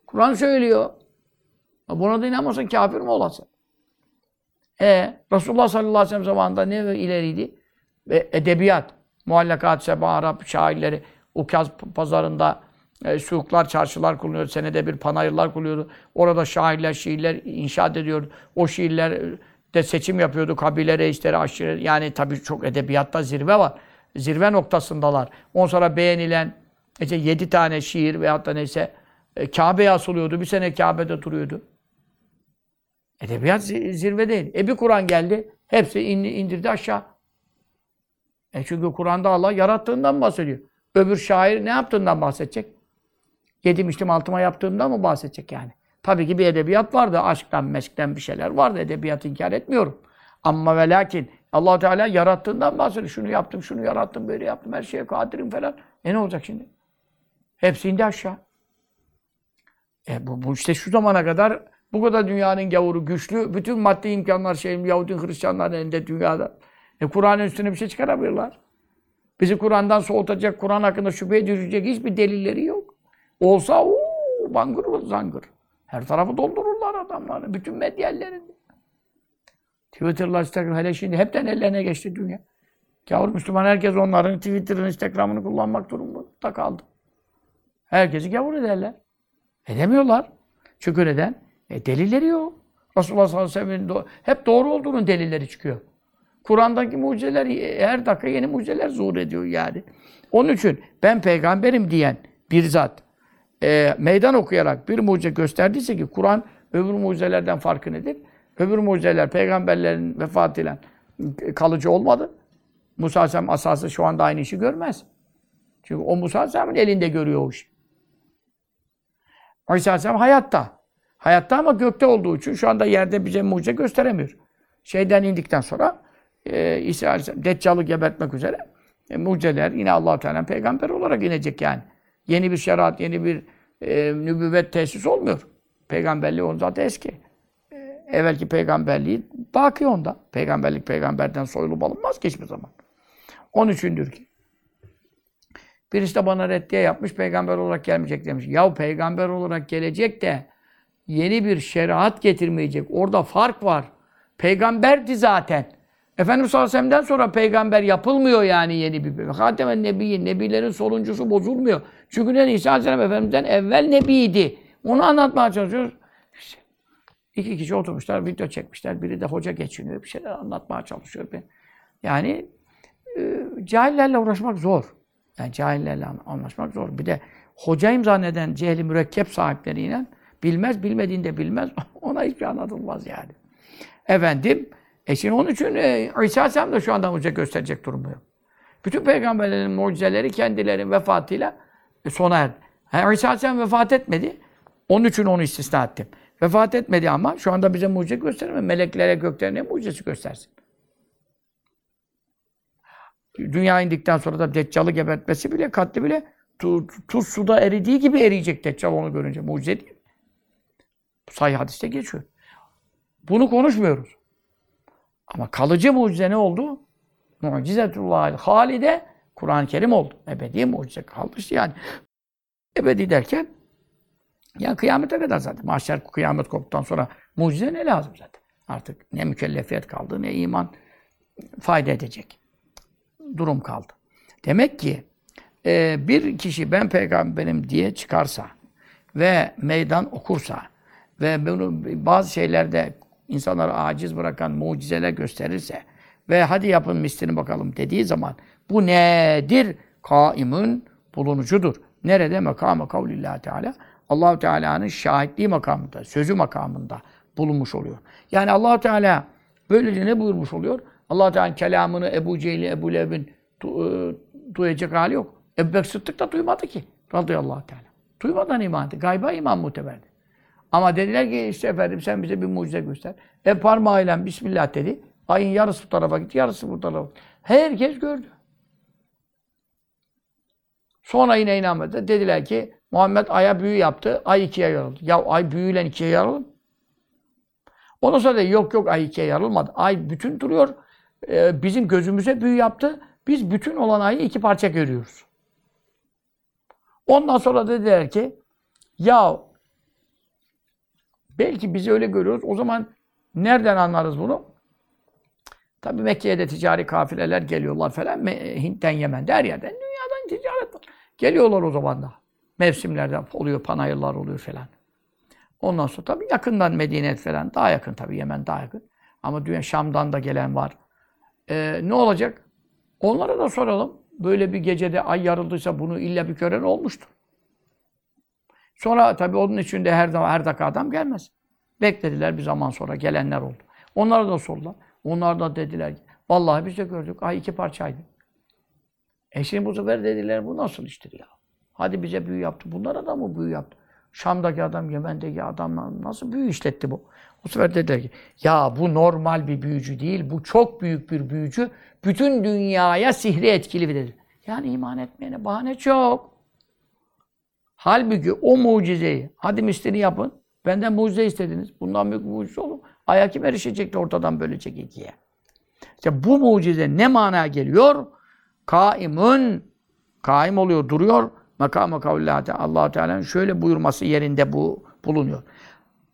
Kur'an söylüyor. Buna da inanmasın kafir mi olasın? E Resulullah sallallahu aleyhi ve sellem zamanında ne ileriydi? Ve edebiyat, muallakat, seba, Arap şairleri, Ukaz pazarında e, suklar, çarşılar kuruluyor. Senede bir panayırlar kuruluyordu. Orada şairler, şiirler inşaat ediyordu. O şiirler de seçim yapıyordu. Kabile reisleri, aşire. Yani tabii çok edebiyatta zirve var. Zirve noktasındalar. On sonra beğenilen işte yedi tane şiir veyahut da neyse e, Kabe'ye asılıyordu. Bir sene Kabe'de duruyordu. Edebiyat zirvedeydi. E bir Kur'an geldi. Hepsi indirdi aşağı. E çünkü Kur'an'da Allah yarattığından bahsediyor. Öbür şair ne yaptığından bahsedecek? Yedim içtim altıma yaptığımdan mı bahsedecek yani? Tabii ki bir edebiyat vardı. Aşktan, meşkten bir şeyler vardı. Edebiyatı inkar etmiyorum. Ama ve lakin allah Teala yarattığından bahsediyor. Şunu yaptım, şunu yarattım, böyle yaptım, her şeye kadirim falan. E ne olacak şimdi? Hepsi indi aşağı. E bu, bu işte şu zamana kadar bu kadar dünyanın gavuru güçlü. Bütün maddi imkanlar şey Yahudi Hristiyanların elinde dünyada. E Kur'an'ın üstüne bir şey çıkaramıyorlar. Bizi Kur'an'dan soğutacak, Kur'an hakkında şüpheye düşecek hiçbir delilleri yok. Olsa uuu bangır zangır. Her tarafı doldururlar adamları. Bütün medyallerinde. Twitter'lar, Instagram hele şimdi hepten ellerine geçti dünya. Gavur Müslüman herkes onların Twitter'ını, Instagram'ını kullanmak durumunda kaldı. Herkesi gavur ederler. Edemiyorlar. Çünkü neden? E, delilleri yok. Resulullah sallallahu aleyhi ve sellem'in do hep doğru olduğunun delilleri çıkıyor. Kur'an'daki mucizeler her dakika yeni mucizeler zuhur ediyor yani. Onun için ben peygamberim diyen bir zat e, meydan okuyarak bir mucize gösterdiyse ki Kur'an öbür mucizelerden farkı nedir? Öbür mucizeler peygamberlerin vefatıyla kalıcı olmadı. Musa Aleyhisselam asası şu anda aynı işi görmez. Çünkü o Musa Aleyhisselam'ın elinde görüyor o işi. İsa Aleyhisselam hayatta. Hayatta ama gökte olduğu için şu anda yerde bize mucize gösteremiyor. Şeyden indikten sonra e, İsa Aleyhisselam Deccal'ı gebertmek üzere e, mucizeler yine allah Teala peygamber olarak inecek yani. Yeni bir şeriat, yeni bir e, nübüvvet tesis olmuyor. Peygamberliği onun zaten eski. E, evvelki peygamberliği baki onda. Peygamberlik peygamberden soyulup alınmaz ki hiçbir zaman. Onun içindir ki. Birisi de bana reddiye yapmış, peygamber olarak gelmeyecek demiş. Ya peygamber olarak gelecek de yeni bir şeriat getirmeyecek. Orada fark var. Peygamberdi zaten. Efendimiz sallallahu aleyhi ve sellem'den sonra peygamber yapılmıyor yani yeni bir peygamber. Hatemen Nebiyin, nebilerin soluncusu bozulmuyor. Çünkü ne İsa aleyhisselam Efendimiz'den evvel nebiydi. Onu anlatmaya çalışıyoruz. İşte iki kişi oturmuşlar, video çekmişler. Biri de hoca geçiniyor, bir şeyler anlatmaya çalışıyor. Yani e, cahillerle uğraşmak zor. Yani cahillerle anlaşmak zor. Bir de hocayım zanneden cehli mürekkep sahipleriyle bilmez, bilmediğinde bilmez. (laughs) Ona hiçbir anlatılmaz yani. Efendim, e şimdi onun için e, İsa Aleyhisselam da şu anda mucize gösterecek durumu yok. Bütün peygamberlerin mucizeleri kendilerinin vefatıyla e, sona erdi. Yani İsa Aleyhisselam vefat etmedi. Onun için onu istisna ettim. Vefat etmedi ama şu anda bize mucize göstermiyor. Meleklere göklerine ne mucizesi göstersin. Dünya indikten sonra da Deccal'ı gebertmesi bile, katli bile tu, tuz suda eridiği gibi eriyecek Deccal onu görünce. Mucize değil. Sahih hadiste geçiyor. Bunu konuşmuyoruz. Ama kalıcı mucize ne oldu? Mucizetullah halide Kur'an-ı Kerim oldu. Ebedi mucize kaldı işte yani. Ebedi derken ya kıyamete kadar zaten. Mahşer kıyamet koptuktan sonra mucize ne lazım zaten? Artık ne mükellefiyet kaldı ne iman fayda edecek. Durum kaldı. Demek ki e, bir kişi ben peygamberim diye çıkarsa ve meydan okursa ve bunu bazı şeylerde insanları aciz bırakan mucizeler gösterirse ve hadi yapın mislini bakalım dediği zaman bu nedir? Kaimun bulunucudur. Nerede? Makamı kavlillahi teala. Allahu Teala'nın şahitliği makamında, sözü makamında bulunmuş oluyor. Yani Allahu Teala böylece ne buyurmuş oluyor? allah Teala kelamını Ebu Cehil'i, Ebu Leheb'in du- e, duyacak hali yok. Ebu Bekir Sıddık da duymadı ki. Radıyallahu Teala. Duymadan iman etti. Gayba iman muteberdi. Ama dediler ki işte efendim sen bize bir mucize göster. E parmağıyla Bismillah dedi. Ayın yarısı bu tarafa gitti, yarısı bu tarafa. Herkes gördü. Sonra yine inanmadı. Dediler ki Muhammed aya büyü yaptı, ay ikiye yarıldı. Ya ay büyüyle ikiye yarılır? Ondan sonra dedi, yok yok ay ikiye yarılmadı. Ay bütün duruyor. Ee, bizim gözümüze büyü yaptı. Biz bütün olan ayı iki parça görüyoruz. Ondan sonra dediler ki ya belki biz öyle görüyoruz. O zaman nereden anlarız bunu? Tabii Mekke'ye de ticari kafileler geliyorlar falan. Hint'ten, Yemen'den, her yerden, dünyadan ticaret var. Geliyorlar o zaman da. Mevsimlerde oluyor, panayırlar oluyor falan. Ondan sonra tabii yakından Medine falan. Daha yakın tabii, Yemen daha yakın. Ama dünya Şam'dan da gelen var. Ee, ne olacak? Onlara da soralım. Böyle bir gecede ay yarıldıysa bunu illa bir gören olmuştur. Sonra tabii onun için de her zaman her dakika adam gelmez. Beklediler bir zaman sonra gelenler oldu. Onlara da sordular. Onlar da dediler ki vallahi biz de gördük. Ay iki parçaydı. E şimdi bu sefer dediler bu nasıl iştir ya? Hadi bize büyü yaptı. Bunlara da mı büyü yaptı? Şam'daki adam, Yemen'deki adam nasıl büyü işletti bu? Bu sefer dediler ki ya bu normal bir büyücü değil. Bu çok büyük bir büyücü. Bütün dünyaya sihri etkili bir dedi. Yani iman etmeyene bahane çok. Halbuki o mucizeyi, hadi mislini yapın. Benden mucize istediniz. Bundan büyük mucize olur. Aya kim erişecekti ortadan bölecek ikiye? İşte bu mucize ne manaya geliyor? Kaimun, kaim oluyor, duruyor. Makam-ı kavlâte allah Teala'nın şöyle buyurması yerinde bu bulunuyor.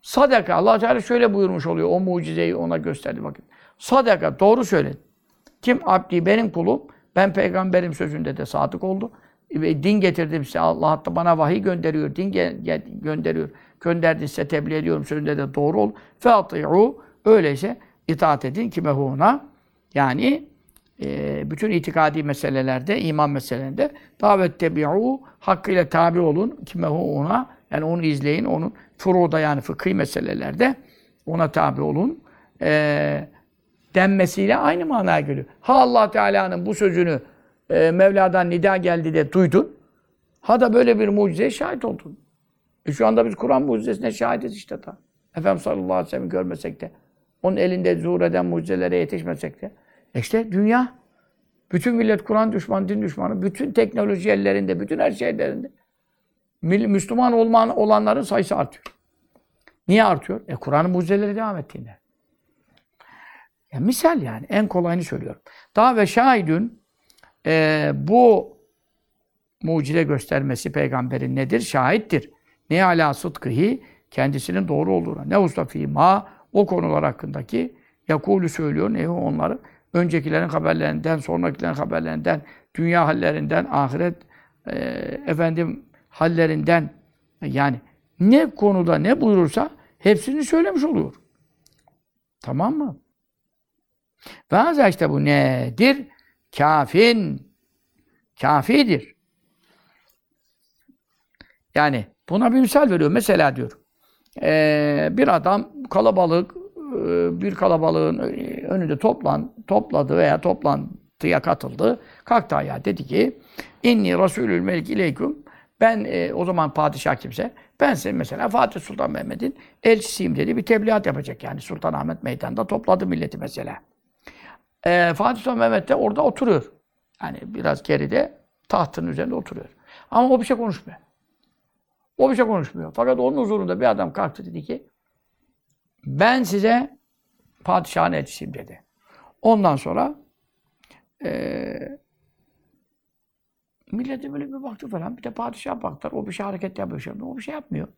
Sadaka, allah Teala şöyle buyurmuş oluyor. O mucizeyi ona gösterdi bakın. Sadaka, doğru söyledi. Kim abdi benim kulum, ben peygamberim sözünde de sadık oldu. Ve din getirdim size. Allah hatta bana vahiy gönderiyor, din ge- gönderiyor. Gönderdi size tebliğ ediyorum sözünde de doğru ol. Fe öyleyse itaat edin kime ona. Yani e, bütün itikadi meselelerde, iman meselelerinde davet tebi'u hakkıyla tabi olun kime ona. Yani onu izleyin, onun furuda yani fıkhi meselelerde ona tabi olun. E, denmesiyle aynı manaya geliyor. Ha Allah Teala'nın bu sözünü e, Mevla'dan nida geldi de duydun. Ha da böyle bir mucizeye şahit oldun. E şu anda biz Kur'an mucizesine şahidiz işte ta. Efendimiz sallallahu aleyhi ve sellem'i görmesek de, onun elinde zuhur eden mucizelere yetişmesek de. E işte dünya, bütün millet Kur'an düşmanı, din düşmanı, bütün teknoloji ellerinde, bütün her şey ellerinde. Müslüman olman, olanların sayısı artıyor. Niye artıyor? E Kur'an'ın mucizeleri devam ettiğinde. Ya misal yani, en kolayını söylüyorum. Daha ve şahidün, e, bu mucize göstermesi peygamberin nedir? Şahittir. Ne ala sıdkıhi? Kendisinin doğru olduğuna. Ne ustafi ma? O konular hakkındaki yakulü söylüyor. Ne onları? Öncekilerin haberlerinden, sonrakilerin haberlerinden, dünya hallerinden, ahiret e, efendim hallerinden yani ne konuda ne buyurursa hepsini söylemiş oluyor. Tamam mı? Ve işte bu nedir? Kafin. Kafidir. Yani buna bir misal veriyor. Mesela diyor, eee, bir adam kalabalık, eee, bir kalabalığın önünde toplan, topladı veya toplantıya katıldı. Kalktı ayağa dedi ki, inni Resulül Melik İleyküm, ben eee, o zaman padişah kimse, ben senin mesela Fatih Sultan Mehmet'in elçisiyim dedi. Bir tebliğat yapacak yani Sultanahmet Meydanı'nda topladı milleti mesela. Eee, Fatih Sultan Mehmet de orada oturuyor. Yani biraz geride tahtın üzerinde oturuyor. Ama o bir şey konuşmuyor. O bir şey konuşmuyor. Fakat onun huzurunda bir adam kalktı dedi ki ben size padişahın elçisiyim dedi. Ondan sonra eee millete böyle bir baktı falan. Bir de padişah baktılar. O bir şey hareket yapıyor. Şey yapıyor. O bir şey yapmıyor.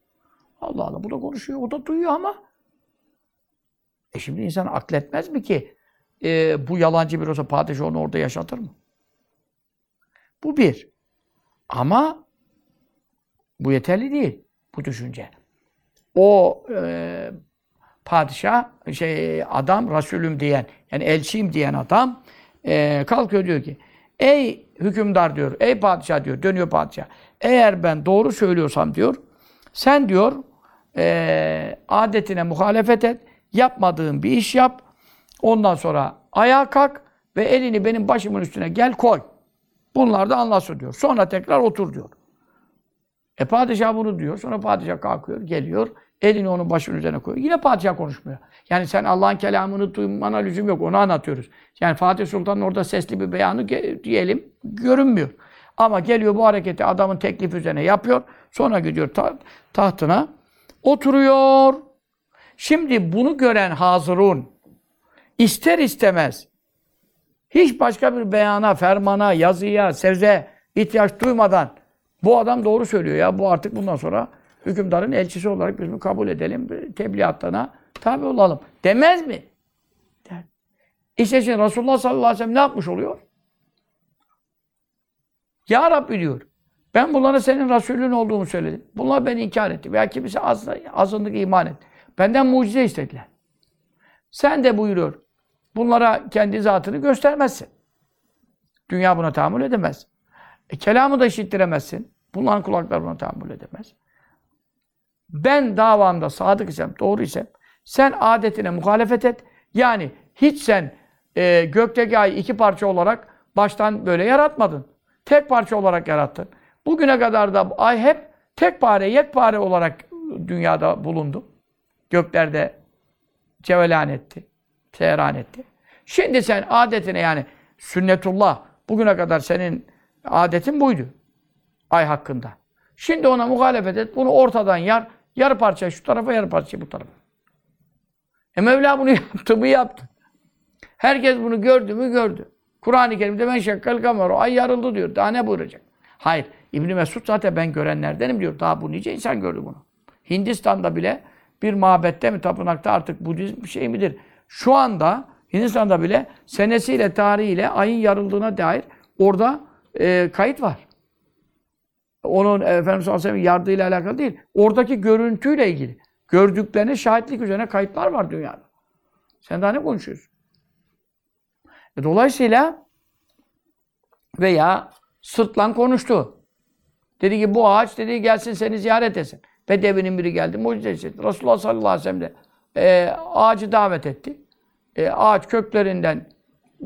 Allah Allah. Bu da konuşuyor. O da duyuyor ama e şimdi insan akletmez mi ki eee, bu yalancı bir olsa padişah onu orada yaşatır mı? Bu bir. Ama bu yeterli değil. Bu düşünce. O e, padişah, şey adam, Resulüm diyen, yani elçiyim diyen adam e, kalkıyor diyor ki, ey hükümdar diyor, ey padişah diyor, dönüyor padişah. Eğer ben doğru söylüyorsam diyor, sen diyor e, adetine muhalefet et, yapmadığın bir iş yap, Ondan sonra ayağa kalk ve elini benim başımın üstüne gel koy. Bunlar da anlasın diyor. Sonra tekrar otur diyor. E padişah bunu diyor. Sonra padişah kalkıyor, geliyor. Elini onun başının üzerine koyuyor. Yine padişah konuşmuyor. Yani sen Allah'ın kelamını duymana lüzum yok. Onu anlatıyoruz. Yani Fatih Sultan'ın orada sesli bir beyanı diyelim görünmüyor. Ama geliyor bu hareketi adamın teklif üzerine yapıyor. Sonra gidiyor ta tahtına. Oturuyor. Şimdi bunu gören Hazırun ister istemez hiç başka bir beyana, fermana, yazıya, sevze ihtiyaç duymadan bu adam doğru söylüyor ya. Bu artık bundan sonra hükümdarın elçisi olarak biz bunu kabul edelim. Tebliğatlarına tabi olalım. Demez mi? Der. İşte şimdi Resulullah sallallahu aleyhi ve sellem ne yapmış oluyor? Ya Rabbi diyor. Ben bunlara senin Resulün olduğumu söyledim. Bunlar beni inkar etti. Veya kimisi az, azınlık iman etti. Benden mucize istediler. Sen de buyuruyor. Bunlara kendi zatını göstermezsin. Dünya buna tahammül edemez. E, kelamı da işittiremezsin. Bunların kulakları buna tahammül edemez. Ben davamda sadık isem, doğru isem, sen adetine muhalefet et. Yani hiç sen e, gökteki ay iki parça olarak baştan böyle yaratmadın. Tek parça olarak yarattın. Bugüne kadar da ay hep tek pare, yekpare olarak dünyada bulundu. Göklerde cevelan etti, seyran etti. Şimdi sen adetine yani sünnetullah, bugüne kadar senin adetin buydu. Ay hakkında. Şimdi ona muhalefet et, bunu ortadan yar, yarı parça şu tarafa, yarı parça bu tarafa. E Mevla bunu (laughs) yaptı mı yaptı. Herkes bunu gördü mü gördü. Kur'an-ı Kerim'de ben şekkal kameru, ay yarıldı diyor. Daha ne buyuracak? Hayır. İbn Mesud zaten ben görenlerdenim diyor. Daha bu nice insan gördü bunu. Hindistan'da bile bir mabette mi, tapınakta artık Budizm bir şey midir? Şu anda Hindistan'da bile senesiyle, tarihiyle ayın yarıldığına dair orada e, kayıt var. Onun Efendimiz sallallahu aleyhi ve sellem yardığıyla alakalı değil. Oradaki görüntüyle ilgili. Gördüklerine şahitlik üzerine kayıtlar var dünyada. Sen daha ne konuşuyorsun? E, dolayısıyla veya sırtlan konuştu. Dedi ki bu ağaç dedi gelsin seni ziyaret etsin. Bedevinin biri geldi mucize hissetti. Resulullah sallallahu aleyhi ve sellem de e, ağacı davet etti. E, ağaç köklerinden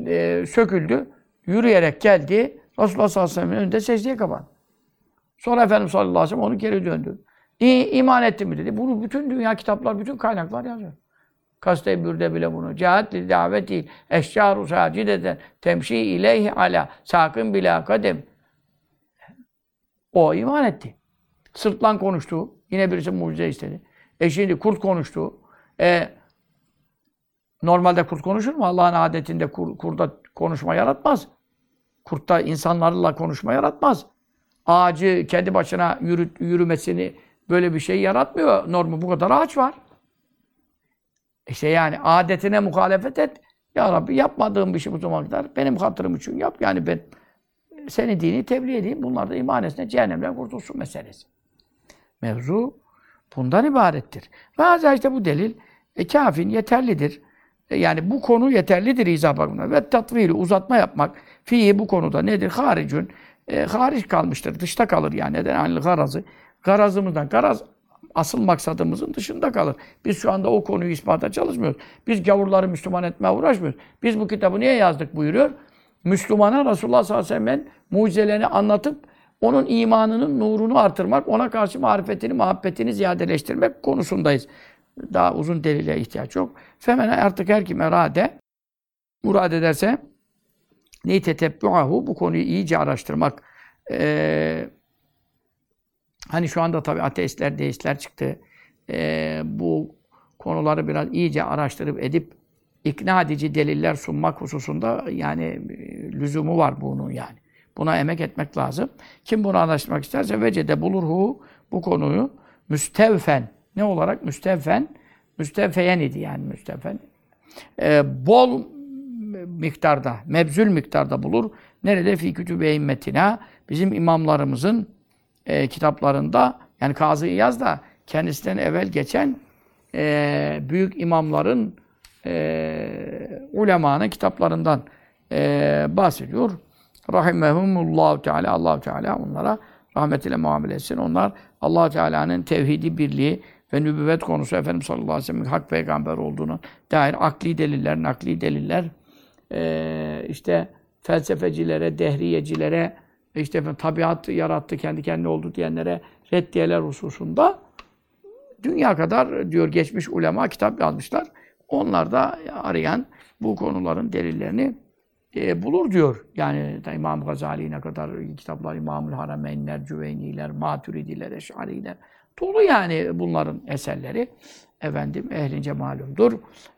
e, söküldü. Yürüyerek geldi. Resulullah sallallahu aleyhi ve sellem'in önünde secdeye kapandı. Sonra Efendimiz sallallahu aleyhi ve sellem onu geri döndü. İ, iman etti mi dedi. Bunu bütün dünya kitaplar, bütün kaynaklar yazıyor. Kaste bürde bile bunu. Cihat li daveti eşcaru sacideten temşi ileyhi ala sakın bila kadem. O iman etti. Sırtlan konuştu. Yine birisi mucize istedi. E şimdi kurt konuştu. E, normalde kurt konuşur mu? Allah'ın adetinde kur, kurda konuşma yaratmaz. Kurtta insanlarla konuşma yaratmaz. Ağacı kendi başına yürü, yürümesini böyle bir şey yaratmıyor. Normu bu kadar ağaç var. İşte yani adetine muhalefet et. Ya Rabbi yapmadığım bir şey bu zamana kadar benim hatırım için yap. Yani ben seni dini tebliğ edeyim. Bunlar da iman etsin, cehennemden kurtulsun meselesi. Mevzu bundan ibarettir. Ve işte bu delil e, kafin yeterlidir. E, yani bu konu yeterlidir izah bakımından. Ve tatvili uzatma yapmak fihi bu konuda nedir? Haricün e, hariç kalmıştır. Dışta kalır yani. Neden? Anil garazı. Garazımızdan. Garaz asıl maksadımızın dışında kalır. Biz şu anda o konuyu ispata çalışmıyoruz. Biz gavurları Müslüman etmeye uğraşmıyoruz. Biz bu kitabı niye yazdık buyuruyor? Müslümana Resulullah sallallahu aleyhi ve sellem'in mucizelerini anlatıp onun imanının nurunu artırmak, ona karşı marifetini, muhabbetini ziyadeleştirmek konusundayız. Daha uzun delile ihtiyaç yok. Femen artık her kim erade murad ederse neyi tetebbuahu bu konuyu iyice araştırmak. Ee, hani şu anda tabii ateistler, deistler çıktı. Ee, bu konuları biraz iyice araştırıp edip ikna edici deliller sunmak hususunda yani e, lüzumu var bunun yani. Buna emek etmek lazım. Kim bunu anlaşmak isterse vecede bulurhu bu konuyu müstevfen. Ne olarak? Müstevfen. Müstevfeyen idi yani müstevfen. Ee, bol miktarda, mebzül miktarda bulur. Nerede? Fi kütübe immetina. Bizim imamlarımızın e, kitaplarında yani Kazı yaz da kendisinden evvel geçen e, büyük imamların e, ulemanın kitaplarından e, bahsediyor. Rahimehumullahu Teala Allah Teala onlara rahmetiyle muamele etsin. Onlar Allah Teala'nın tevhidi birliği ve nübüvvet konusu Efendimiz sallallahu aleyhi ve sellem'in hak peygamber olduğunu dair akli deliller, nakli deliller, ee, işte felsefecilere, dehriyecilere, işte efendim, tabiat yarattı, kendi kendine oldu diyenlere reddiyeler hususunda dünya kadar diyor geçmiş ulema kitap yazmışlar. Onlar da arayan bu konuların delillerini e, bulur diyor. Yani İmam Gazali'ne kadar kitaplar, İmamül Harameynler, Cüveyniler, Maturidiler, Eş'ariler dolu yani bunların eserleri. Efendim ehlince malumdur.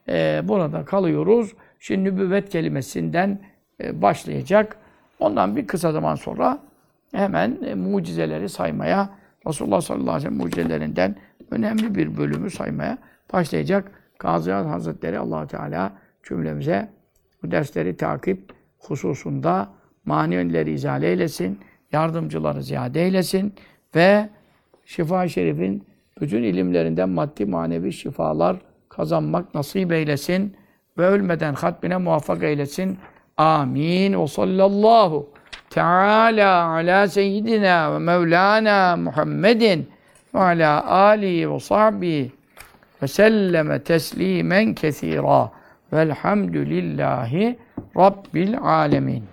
E, burada kalıyoruz. Şimdi nübüvvet kelimesinden e, başlayacak. Ondan bir kısa zaman sonra hemen e, mucizeleri saymaya, Resulullah sallallahu aleyhi ve sellem mucizelerinden önemli bir bölümü saymaya başlayacak. Kazıyat Hazretleri allah Teala cümlemize bu dersleri takip hususunda manileri izale eylesin, yardımcıları ziyade eylesin ve şifa-i şerifin bütün ilimlerinden maddi manevi şifalar kazanmak nasip eylesin ve ölmeden hatmine muvaffak eylesin. Amin. Ve sallallahu teala ala seyyidina ve mevlana Muhammedin ve ala alihi ve sahbihi ve selleme teslimen kesira. Velhamdülillahi Rabbil alemin.